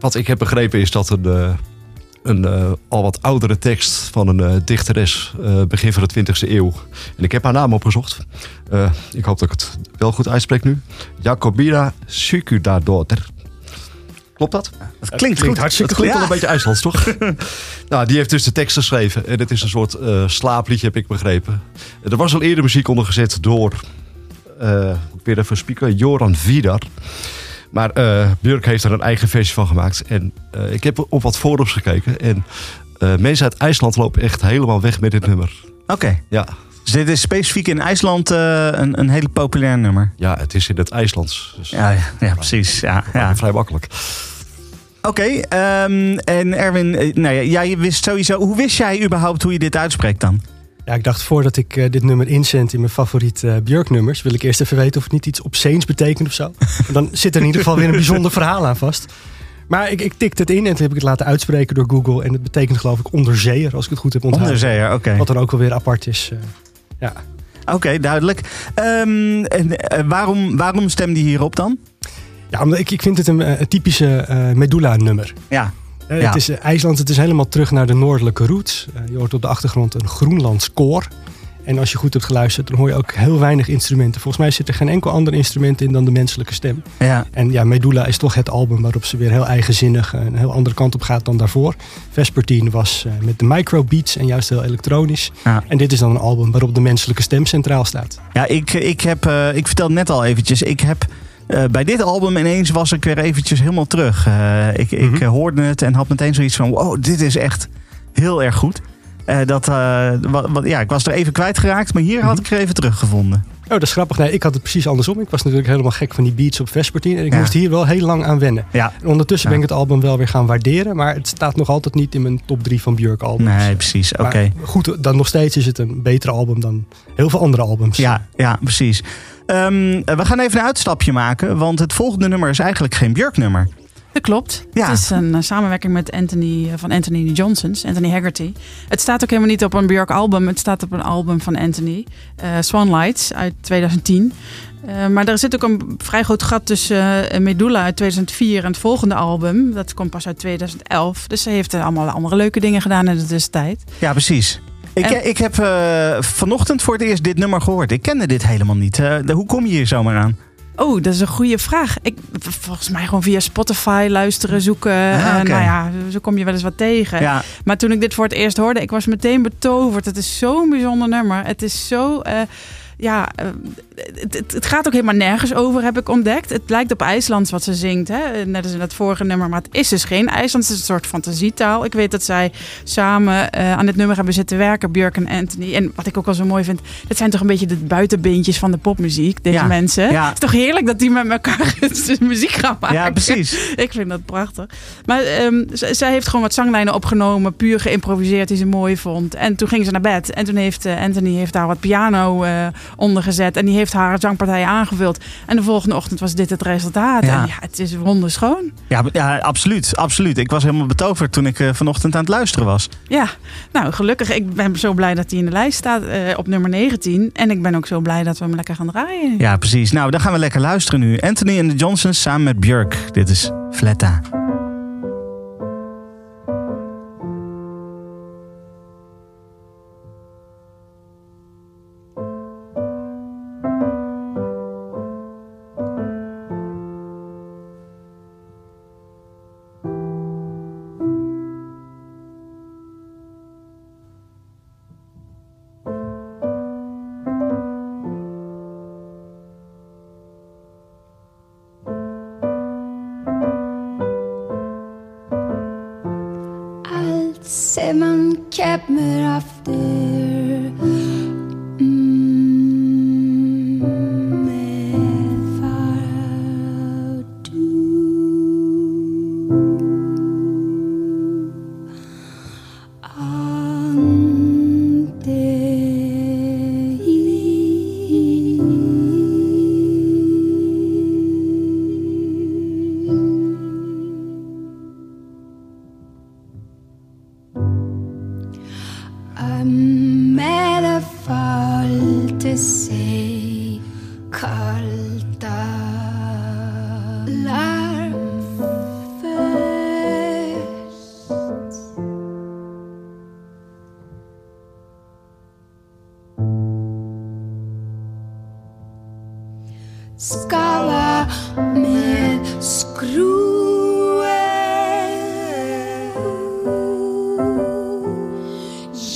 wat ik heb begrepen is dat een, een al wat oudere tekst van een dichteres begin van de 20e eeuw. En ik heb haar naam opgezocht. Ik hoop dat ik het wel goed uitspreek nu. Jacobina Sukudadotter. Klopt dat? Dat klinkt, goed. hartstikke Dat goed. klinkt al een beetje IJslands, toch? <laughs> nou, die heeft dus de tekst geschreven. En het is een soort eh, slaapliedje, heb ik begrepen. Er was al eerder muziek onder gezet door... eh, ik weer even spieken, Joran Vidar. Maar eh Björk heeft er een eigen versie van gemaakt. En eh, ik heb op wat forums gekeken. En eh, mensen uit IJsland lopen echt helemaal weg met dit nummer. Oké. Ja, Dus dit is specifiek in IJsland eh, een, een hele populair nummer. ja het is in het IJslands. Dus Ja, ja, ja, precies. Ja, ja. vrij makkelijk. Oké, ehm, en Erwin, eh, nou ja, jij wist sowieso. Hoe wist jij überhaupt hoe je dit uitspreekt dan? Ja, ik dacht voordat ik eh, dit nummer inzend in mijn favoriete eh, Björk-nummers... wil ik eerst even weten of het niet iets obsceens betekent of zo. <laughs> Dan zit er in ieder geval weer een bijzonder verhaal aan vast. Maar ik, ik tikte het in en toen heb ik het laten uitspreken door Google. En het betekent geloof ik onderzeeër, als ik het goed heb onthouden. Onderzeeër, oké. Wat dan ook wel weer apart is. eh, ja. Oké, duidelijk. En, eh, waarom, waarom stemde je hierop dan? Ja, omdat ik, ik vind het een, eh, een typische eh, Medulla-nummer. Ja, Ja. Het is IJsland, het is helemaal terug naar de noordelijke roots. Je hoort op de achtergrond een Groenlands koor. En als je goed hebt geluisterd, dan hoor je ook heel weinig instrumenten. Volgens mij zit er geen enkel ander instrument in dan de menselijke stem. Ja. En ja, Medulla is toch het album waarop ze weer heel eigenzinnig een heel andere kant op gaat dan daarvoor. Vespertine was eh, met de microbeats en juist heel elektronisch. Ja. En dit is dan een album waarop de menselijke stem centraal staat. Ja, ik, ik, heb, eh, ik vertelde net al eventjes, ik heb eh, bij dit album ineens was ik weer eventjes helemaal terug. Eh, ik ik Mhm. eh, hoorde het en had meteen zoiets van, wow, dit is echt heel erg goed. Eh, dat, eh, wat, wat, ja, ik was er even kwijtgeraakt, maar hier had ik er even teruggevonden. Oh, dat is grappig. Nee, ik had het precies andersom. Ik was natuurlijk helemaal gek van die beats op Vespertine. En ik Ja. moest hier wel heel lang aan wennen. Ja, En ondertussen Ja. ben ik het album wel weer gaan waarderen. Maar het staat nog altijd niet in mijn top 3 van Björk albums. nee, precies. Oké. Goed, dan nog steeds is het een beter album dan heel veel andere albums. Ja, ja, precies. Ehm, we gaan even een uitstapje maken, want het volgende nummer is eigenlijk geen Björk-nummer. Dat klopt. Ja. Het is een eh, samenwerking met Anthony, eh, van Anthony Johnsons, Anthony Haggerty. Het staat ook helemaal niet op een Björk album. Het staat op een album van Anthony, eh Swan Lights uit 2010. Eh, maar er zit ook een vrij groot gat tussen eh, Medulla uit 2004 en het volgende album. Dat komt pas uit 2011. Dus ze heeft allemaal andere leuke dingen gedaan in de tussentijd. Ja, precies. Ik, En- ik heb vanochtend voor het eerst dit nummer gehoord. Ik kende dit helemaal niet. Hoe kom je hier zomaar aan? Oh, dat is een goede vraag. Ik, volgens mij gewoon via Spotify luisteren, zoeken. Ah, Eh, nou ja, zo kom je wel eens wat tegen. Ja, Maar toen ik dit voor het eerst hoorde, ik was meteen betoverd. Het is zo'n bijzonder nummer. Het is zo. eh, ja, eh, het, het, het gaat ook helemaal nergens over, heb ik ontdekt. Het lijkt op IJslands wat ze zingt, hè? net als in het vorige nummer. Maar het is dus geen IJslands, het is een soort fantasietaal. Ik weet dat zij samen eh, aan dit nummer hebben zitten werken, Björk en Anthony. En wat ik ook wel zo mooi vind, dit zijn toch een beetje de buitenbeentjes van de popmuziek, deze Ja, mensen. ja. Het is toch heerlijk dat die met elkaar <laughs> muziek gaan maken. ja precies. Ik vind dat prachtig. Maar ehm, zij heeft gewoon wat zanglijnen opgenomen, puur geïmproviseerd die ze mooi vond. En toen ging ze naar bed. En toen heeft eh, Anthony heeft daar wat piano eh onder gezet. En die heeft haar zangpartij aangevuld. En de volgende ochtend was dit het resultaat. Ja. En ja, het is wonderschoon. Ja, ja, absoluut, absoluut. Ik was helemaal betoverd toen ik eh, vanochtend aan het luisteren was. Ja, nou gelukkig. Ik ben zo blij dat hij in de lijst staat eh, op nummer 19. En ik ben ook zo blij dat we hem lekker gaan draaien. Ja, precies. Nou, dan gaan we lekker luisteren nu. Anthony en de Johnsons samen met Björk. Dit is Fletta.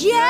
Yeah!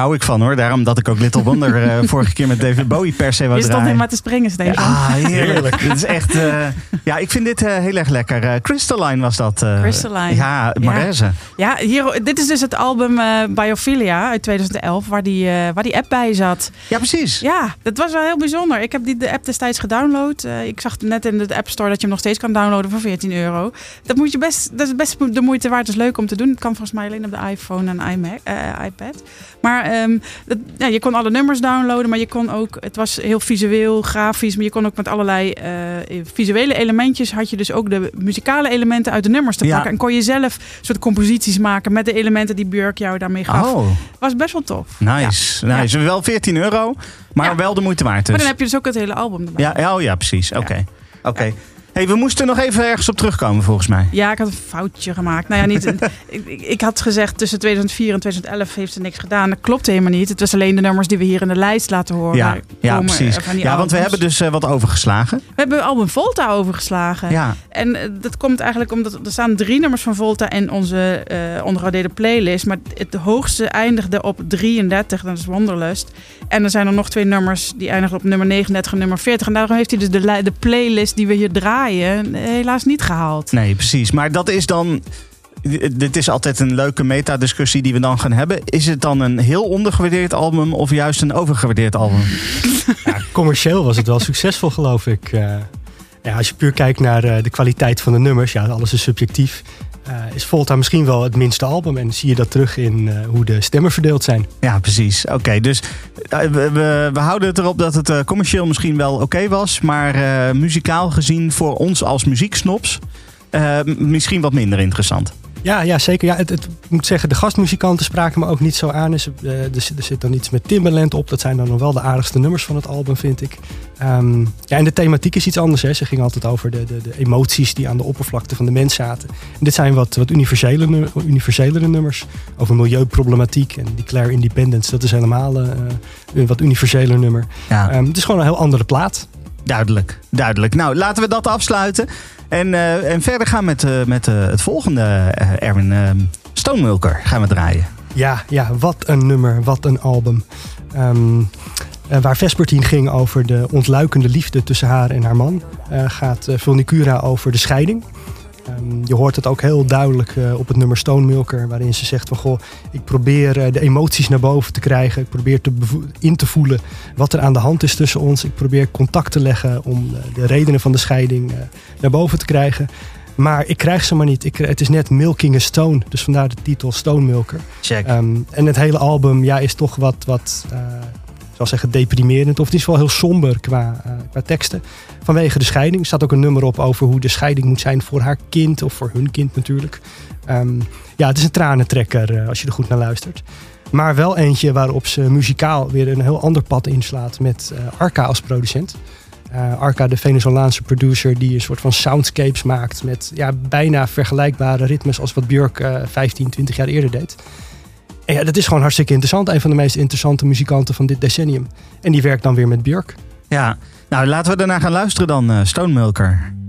Hou ik van hoor. Daarom dat ik ook Little Wonder eh, <laughs> vorige keer met David Bowie per se wou Je stond helemaal te springen, Stefan. Ah, heerlijk. dit is echt. Ja, ik vind dit eh, heel erg lekker. Eh, Crystalline was dat. eh, Crystalline. Ja, Mareze. Ja, hier, dit is dus het album Biophilia uit 2011, waar die, waar die app bij zat. Ja, precies. Ja, dat was wel heel bijzonder. Ik heb die, de app destijds gedownload. Ik zag net in de App Store dat je hem nog steeds kan downloaden voor 14 euro. Dat, moet je best, dat is best de moeite waard. Het is leuk om te doen. Het kan volgens mij alleen op de iPhone en iMac, iPad. Maar ehm, dat, ja, je kon alle nummers downloaden, maar je kon ook... Het was heel visueel, grafisch, maar je kon ook met allerlei visuele had je dus ook de muzikale elementen uit de nummers te Ja. pakken. En kon je zelf soort composities maken met de elementen die Björk jou daarmee gaf. Oh, Was best wel tof. nice. nice. Wel 14 euro, maar Ja. wel de moeite waard. Dus. Maar dan heb je dus ook het hele album erbij. Ja, ja, oh ja, precies. Oké. Oké. Hey, we moesten nog even ergens op terugkomen volgens mij. Ja, ik had een foutje gemaakt. Nou ja, niet, <laughs> ik, ik- had gezegd tussen 2004 en 2011 heeft ze niks gedaan. Dat klopt helemaal niet. Het was alleen de nummers die we hier in de lijst laten horen. Ja, ja precies. Ja, want we hebben dus eh, wat overgeslagen. We hebben album Volta overgeslagen. Ja, En eh, dat komt eigenlijk omdat er staan drie nummers van Volta in onze ondergewaardeerde playlist. Maar het hoogste eindigde op 33, dat is Wanderlust. En er zijn er nog twee nummers die eindigen op nummer 39 en nummer 40. En daarom heeft hij dus de, de playlist die we hier draaien helaas niet gehaald. nee, precies. Maar dat is dan. Dit is altijd een leuke metadiscussie die we dan gaan hebben. Is het dan een heel ondergewaardeerd album of juist een overgewaardeerd album? <laughs> Ja, commercieel was het wel succesvol, geloof ik. Eh, ja, als je puur kijkt naar eh, de kwaliteit van de nummers, ja, alles is subjectief. Eh, is Volta misschien wel het minste album. En zie je dat terug in eh, hoe de stemmen verdeeld zijn. Ja, precies. Oké, dus eh, we, we, houden het erop dat het commercieel misschien wel oké was. Maar muzikaal gezien voor ons als muzieksnops misschien wat minder interessant. Ja, ja zeker. Ja, het, het, ik moet zeggen, de gastmuzikanten spraken me ook niet zo aan. Dus, eh, er, zit- er zit dan iets met Timbaland op. Dat zijn dan nog wel de aardigste nummers van het album, vind ik. Ehm, ja, en de thematiek is iets anders. Hè. Ze ging altijd over de, de, de emoties die aan de oppervlakte van de mens zaten. En dit zijn wat, wat universele, universelere nummers. Over milieuproblematiek en Declare Independence. Dat is helemaal eh, een wat universeler nummer. Ja, Ehm, het is gewoon een heel andere plaat. Duidelijk. Duidelijk. Nou, laten we dat afsluiten. En, eh, en verder gaan met, eh, met eh, het volgende, Erwin. eh, Stonemulker gaan we draaien. Ja, ja, wat een nummer, wat een album. Ehm, eh, waar Vespertine ging over de ontluikende liefde tussen haar en haar man, gaat eh, Vulnicura over de scheiding. Ehm, je hoort het ook heel duidelijk eh, op het nummer Stone Milker, waarin ze zegt van goh, ik probeer eh, de emoties naar boven te krijgen. Ik probeer te in te voelen wat er aan de hand is tussen ons. Ik probeer contact te leggen om eh, de redenen van de scheiding naar boven te krijgen. Maar ik krijg ze maar niet. Ik, het is net milking a stone, dus vandaar de titel Stone Milker. Check. Ehm, en het hele album ja, is toch wat, wat zal zeggen, deprimerend. Of het is wel heel somber qua, eh, qua teksten. Vanwege de scheiding. Er staat ook een nummer op over hoe de scheiding moet zijn voor haar kind. Of voor hun kind natuurlijk. Ehm, ja, het is een tranentrekker eh, als je er goed naar luistert. Maar wel eentje waarop ze muzikaal weer een heel ander pad inslaat met eh, Arca als producent. Eh, Arca, de Venezolaanse producer, die een soort van soundscapes maakt met ja, bijna vergelijkbare ritmes als wat Björk eh 15, 20 jaar eerder deed. Ja, dat is gewoon hartstikke interessant. Een van de meest interessante muzikanten van dit decennium. En die werkt dan weer met Björk. Ja, nou laten we daarna gaan luisteren dan, eh Stonemulker.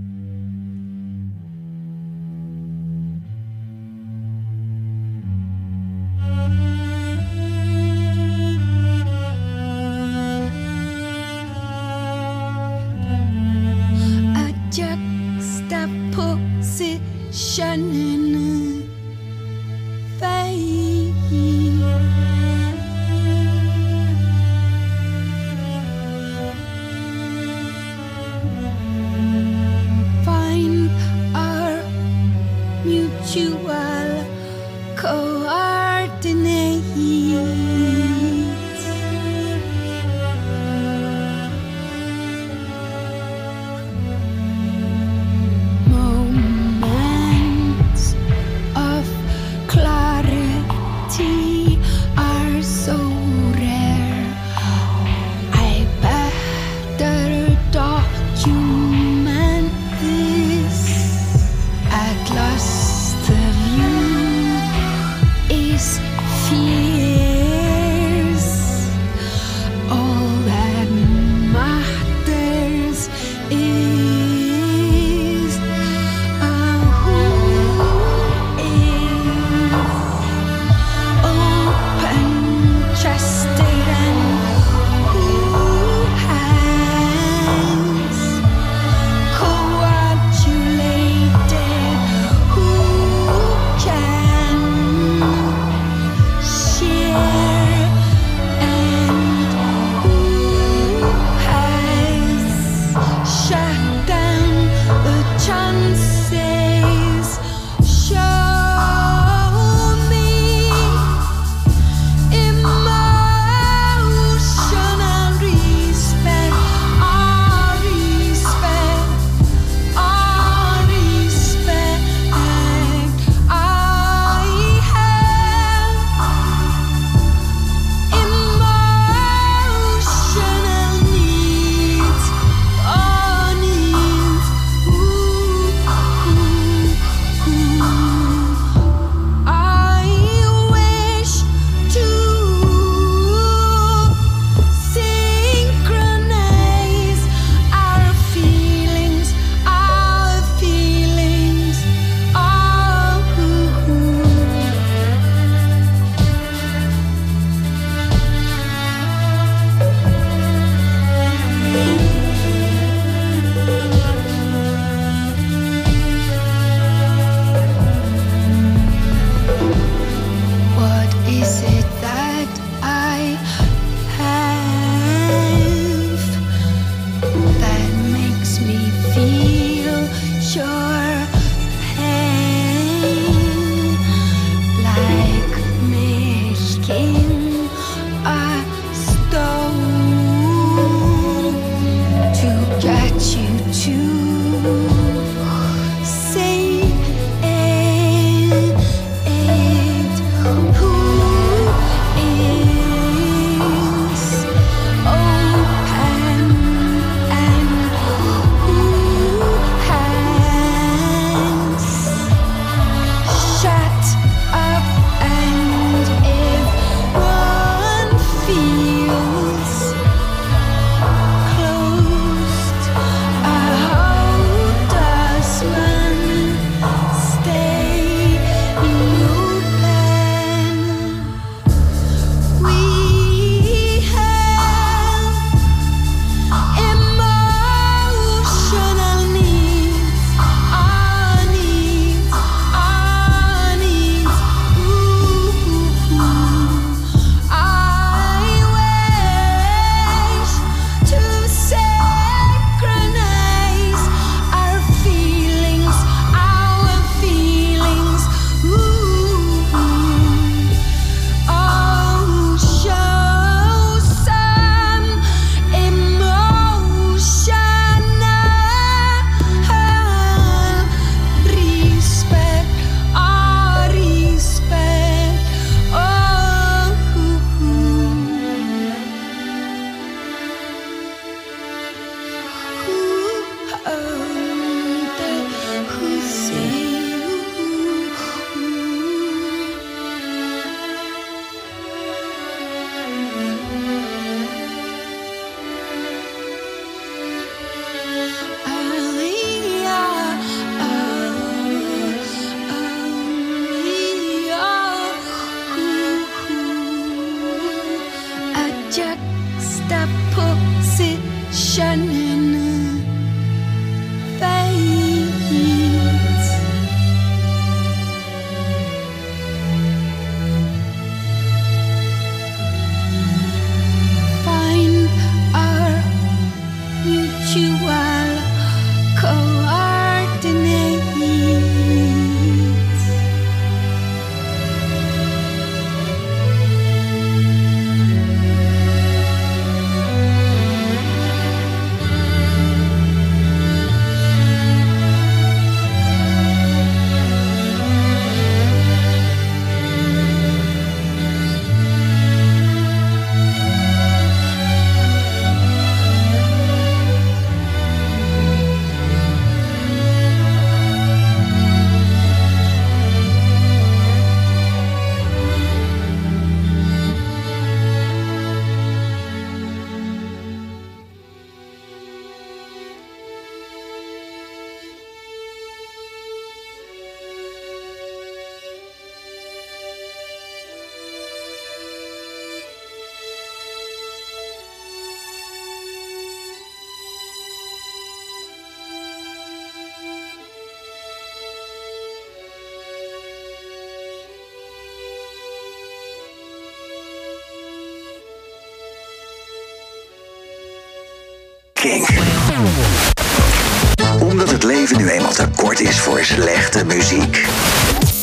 Leven nu eenmaal te kort is voor slechte muziek.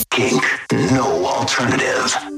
Kink, no alternative.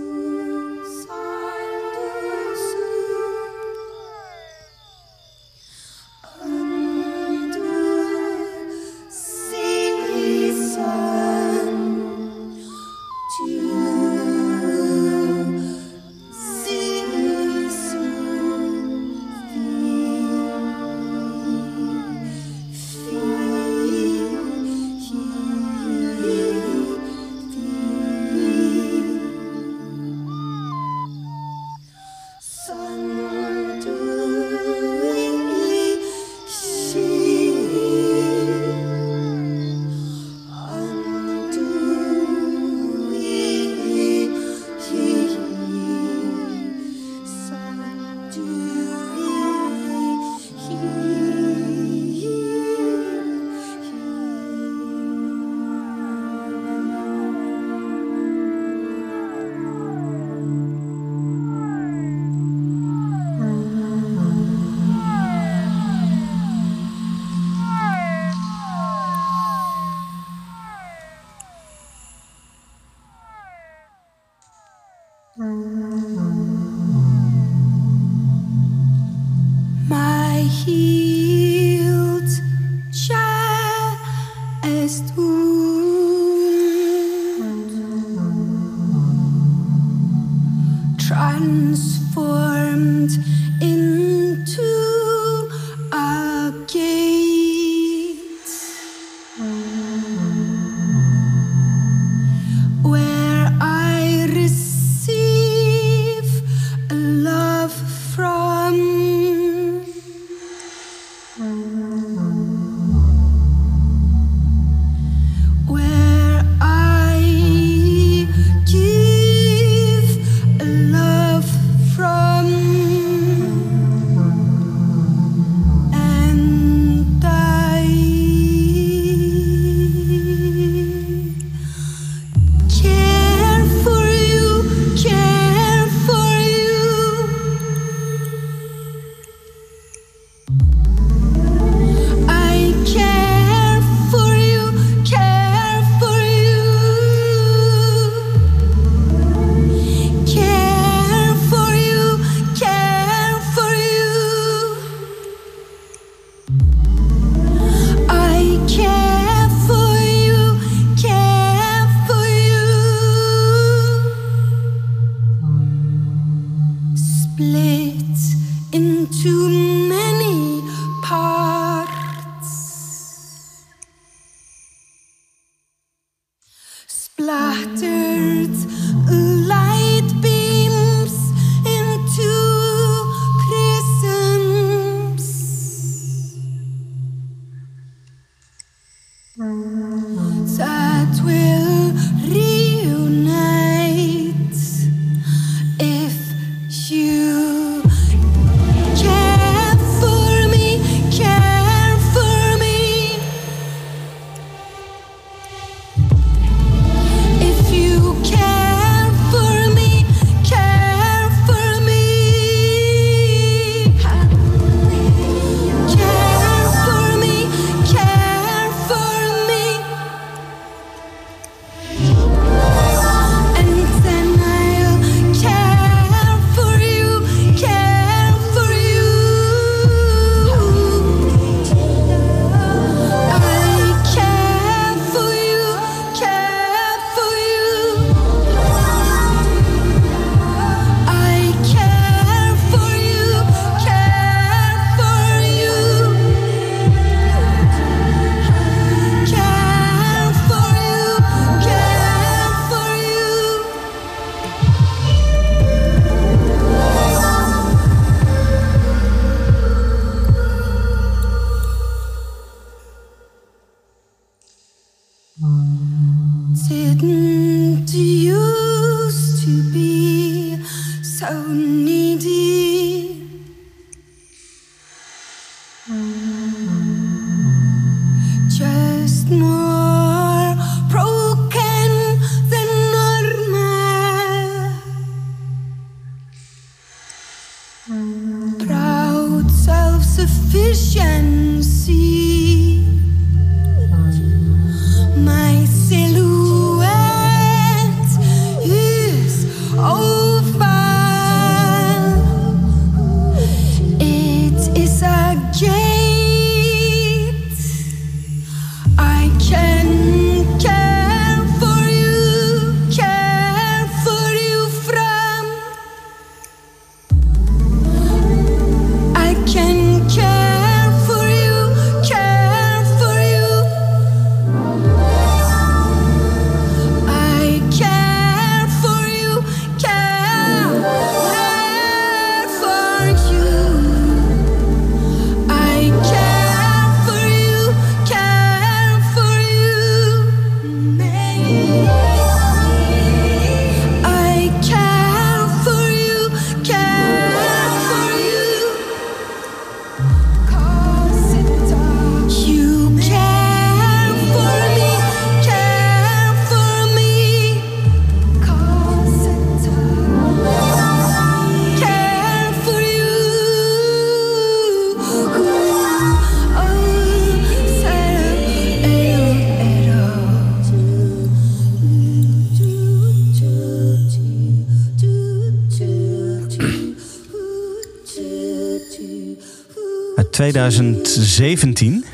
2017.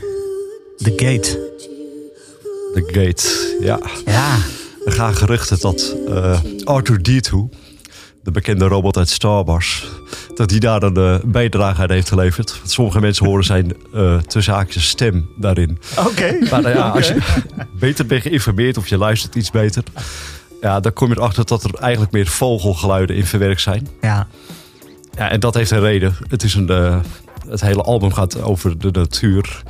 The Gate. The Gate, ja. Ja. Er gaan geruchten dat eh Arthur D2, de bekende robot uit Star Wars, dat die daar een eh, bijdrage aan heeft geleverd. Want sommige mensen horen zijn eh tussen haakjes stem daarin. Oké. Maar nou ja, als je <laughs> beter bent geïnformeerd of je luistert iets beter, ja, dan kom je erachter dat er eigenlijk meer vogelgeluiden in verwerkt zijn. Ja. Ja, en dat heeft een reden. Het, is een, eh, het hele album gaat over de natuur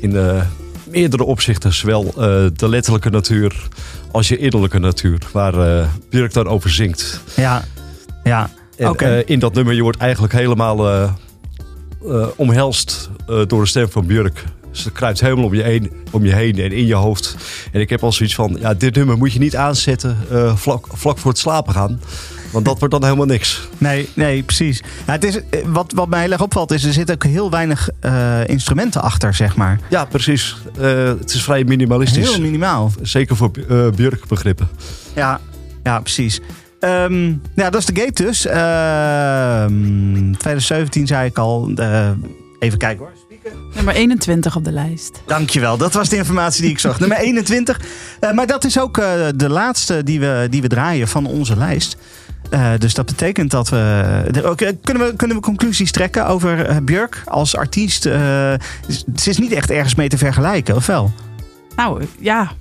in eh, meerdere opzichten. Zowel eh, de letterlijke natuur als je innerlijke natuur. Waar eh Björk dan over zingt. Ja. Ja. En in dat nummer je wordt eigenlijk helemaal omhelst door de stem van Björk. Ze kruipt helemaal om je, heen, om je heen en in je hoofd. En ik heb al zoiets van, ja, dit nummer moet je niet aanzetten vlak, vlak voor het slapen gaan. Want dat wordt dan helemaal niks. Nee, nee, precies. Ja, het is, eh, wat, wat mij heel erg opvalt is, er zitten ook heel weinig eh, instrumenten achter, zeg maar. Ja, precies. Eh, het is vrij minimalistisch. Heel minimaal. Zeker voor uh, Björk begrippen. Ja, ja precies. Ehm, ja, dat is de gate dus. Ehm 2017 zei ik al. Eh, even kijken hoor. Nummer 21 op de lijst. Dankjewel, dat was de informatie die ik zag. Nummer 21. Eh, maar dat is ook eh, de laatste die we, die we draaien van onze lijst. Eh, dus dat betekent dat we, kunnen we. Kunnen we conclusies trekken over eh, Björk als artiest? Eh, ze is niet echt ergens mee te vergelijken, of wel? Nou ja,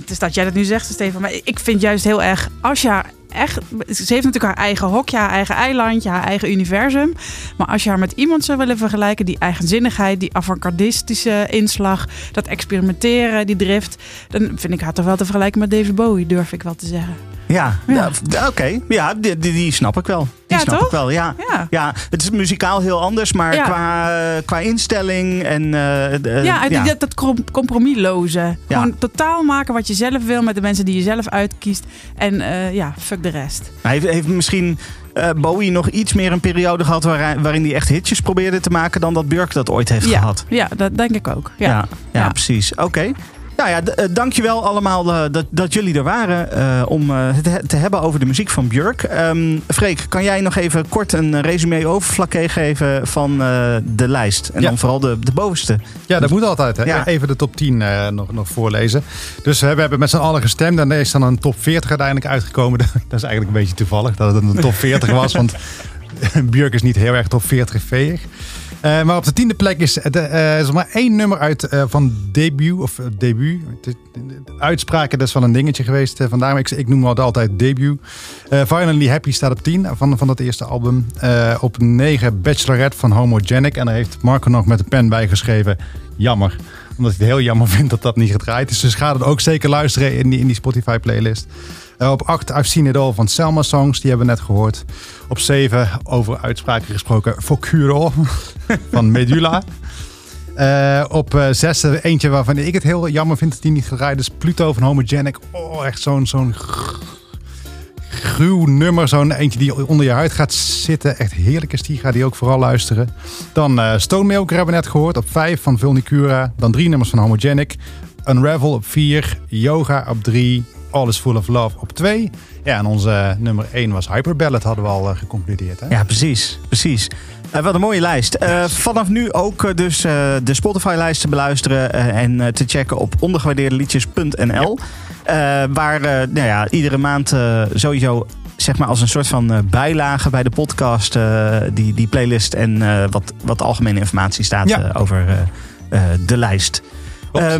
het is dat jij dat nu zegt, Stefan. Maar ik vind juist heel erg, als je haar echt... Ze heeft natuurlijk haar eigen hokje, haar eigen eilandje, haar eigen universum. Maar als je haar met iemand zou willen vergelijken... die eigenzinnigheid, die avant-gardistische inslag... dat experimenteren, die drift... dan vind ik haar toch wel te vergelijken met David Bowie, durf ik wel te zeggen. Ja, Ja. ja. oké. Ja, die, die, snap ik wel. Die Ja, snap toch? ik wel, ja. Ja. Ja, het is muzikaal heel anders, maar Ja. qua, qua instelling en... eh, de- ja. Dat, dat com- compromisloze. Ja. Gewoon totaal maken wat je zelf wil met de mensen die je zelf uitkiest. En eh, ja, fuck de rest. Hij heeft, heeft misschien eh, Bowie nog iets meer een periode gehad waar, waarin hij echt hitjes probeerde te maken dan dat Björk dat ooit heeft Ja, gehad. ja, dat denk ik ook. Ja. Ja, ja, Ja. precies. Oké. Nou ja, eh, dankjewel allemaal eh, dat, dat jullie er waren eh, om het he- te hebben over de muziek van Björk. Ehm Freek, kan jij nog even kort een resume overflakke geven van de lijst? En Ja. dan vooral de, de bovenste. Ja, dat moet altijd. Hè? Ja. Even de top 10 eh, nog, nog voorlezen. Dus we hebben met z'n allen gestemd. En er is dan een top 40 uiteindelijk uitgekomen. <laughs> Dat is eigenlijk een beetje toevallig dat het een top 40 was. Want <laughs> Björk is niet heel erg top 40 veeg. Eh, maar op de tiende plek is, eh, er maar één nummer uit eh, van debuut. Of eh, debuut. De, de- de uitspraken, dat is wel een dingetje geweest vandaar. Ik, ik noem het altijd debuut. Eh, Finally Happy staat op 10 van, van dat eerste album. Op 9 Bachelorette van Homogenic. En daar heeft Marco nog met de pen bijgeschreven. Jammer. Omdat hij het heel jammer <laughs> vindt dat dat niet gedraaid is. Dus ga het ook zeker luisteren in die, in die Spotify playlist. Eh, op 8 I've Seen It All van Selma Songs. Die hebben we net gehoord. Op 7 over uitspraken gesproken. Focuro <laughs> van Medulla. Eh, op eh, zes eh, eentje waarvan ik het heel jammer vind dat die niet gedraaid is. Pluto van Homogenic. Oh, echt zo'n zo'n gr- gruw nummer. Zo'n eentje die onder je huid gaat zitten. Echt heerlijk is die. Ga die ook vooral luisteren. Dan eh Stone Milker hebben we net gehoord. Op vijf van Vulnicura. Dan drie nummers van Homogenic. Unravel op vier. Yoga op drie. All is Full of Love op twee. Ja, en onze eh, nummer één was Hyper Ballad. Hadden we al eh, geconcludeerd. Hè? Ja, precies. precies. Eh, wat een mooie lijst. Vanaf nu ook dus de Spotify-lijst te beluisteren en te checken op ondergewaardeerdeliedjes.nl. Eh, waar nou ja, iedere maand sowieso zeg maar als een soort van bijlage bij de podcast die, die playlist en wat, wat algemene informatie staat Ja. over de lijst. Klopt.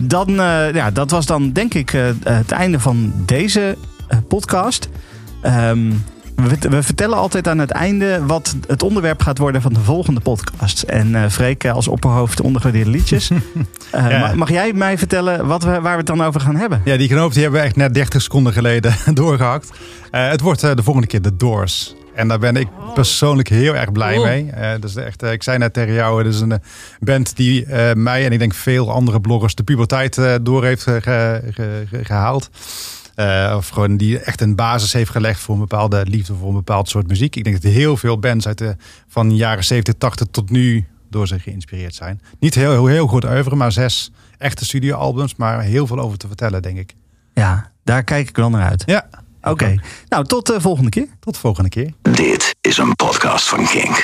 Dan, eh, ja, dat was dan denk ik eh, het einde van deze eh, podcast. Ehm, we, we vertellen altijd aan het einde wat het onderwerp gaat worden van de volgende podcast. En eh Freek als opperhoofd ondergewaardeerde liedjes. <laughs> Ja. Mag jij mij vertellen wat we, waar we het dan over gaan hebben? Ja, die knoop die hebben we echt net 30 seconden geleden <laughs> doorgehakt. Eh, het wordt de volgende keer de Doors. En daar ben ik persoonlijk heel erg blij Cool. mee. Eh, dus echt, eh, ik zei net tegen jou, het is een eh, band die eh, mij en ik denk veel andere bloggers de puberteit eh, door heeft eh, ge- ge- ge- gehaald. Eh, of gewoon die echt een basis heeft gelegd voor een bepaalde liefde voor een bepaald soort muziek. Ik denk dat heel veel bands uit de, van de jaren 70, 80 tot nu door ze geïnspireerd zijn. Niet heel, heel, heel goed oeuvre, maar zes echte studioalbums, maar heel veel over te vertellen, denk ik. Ja, daar kijk ik wel naar uit. Ja, Oké, nou tot de volgende keer. tot de volgende keer. Dit is een podcast van Kink.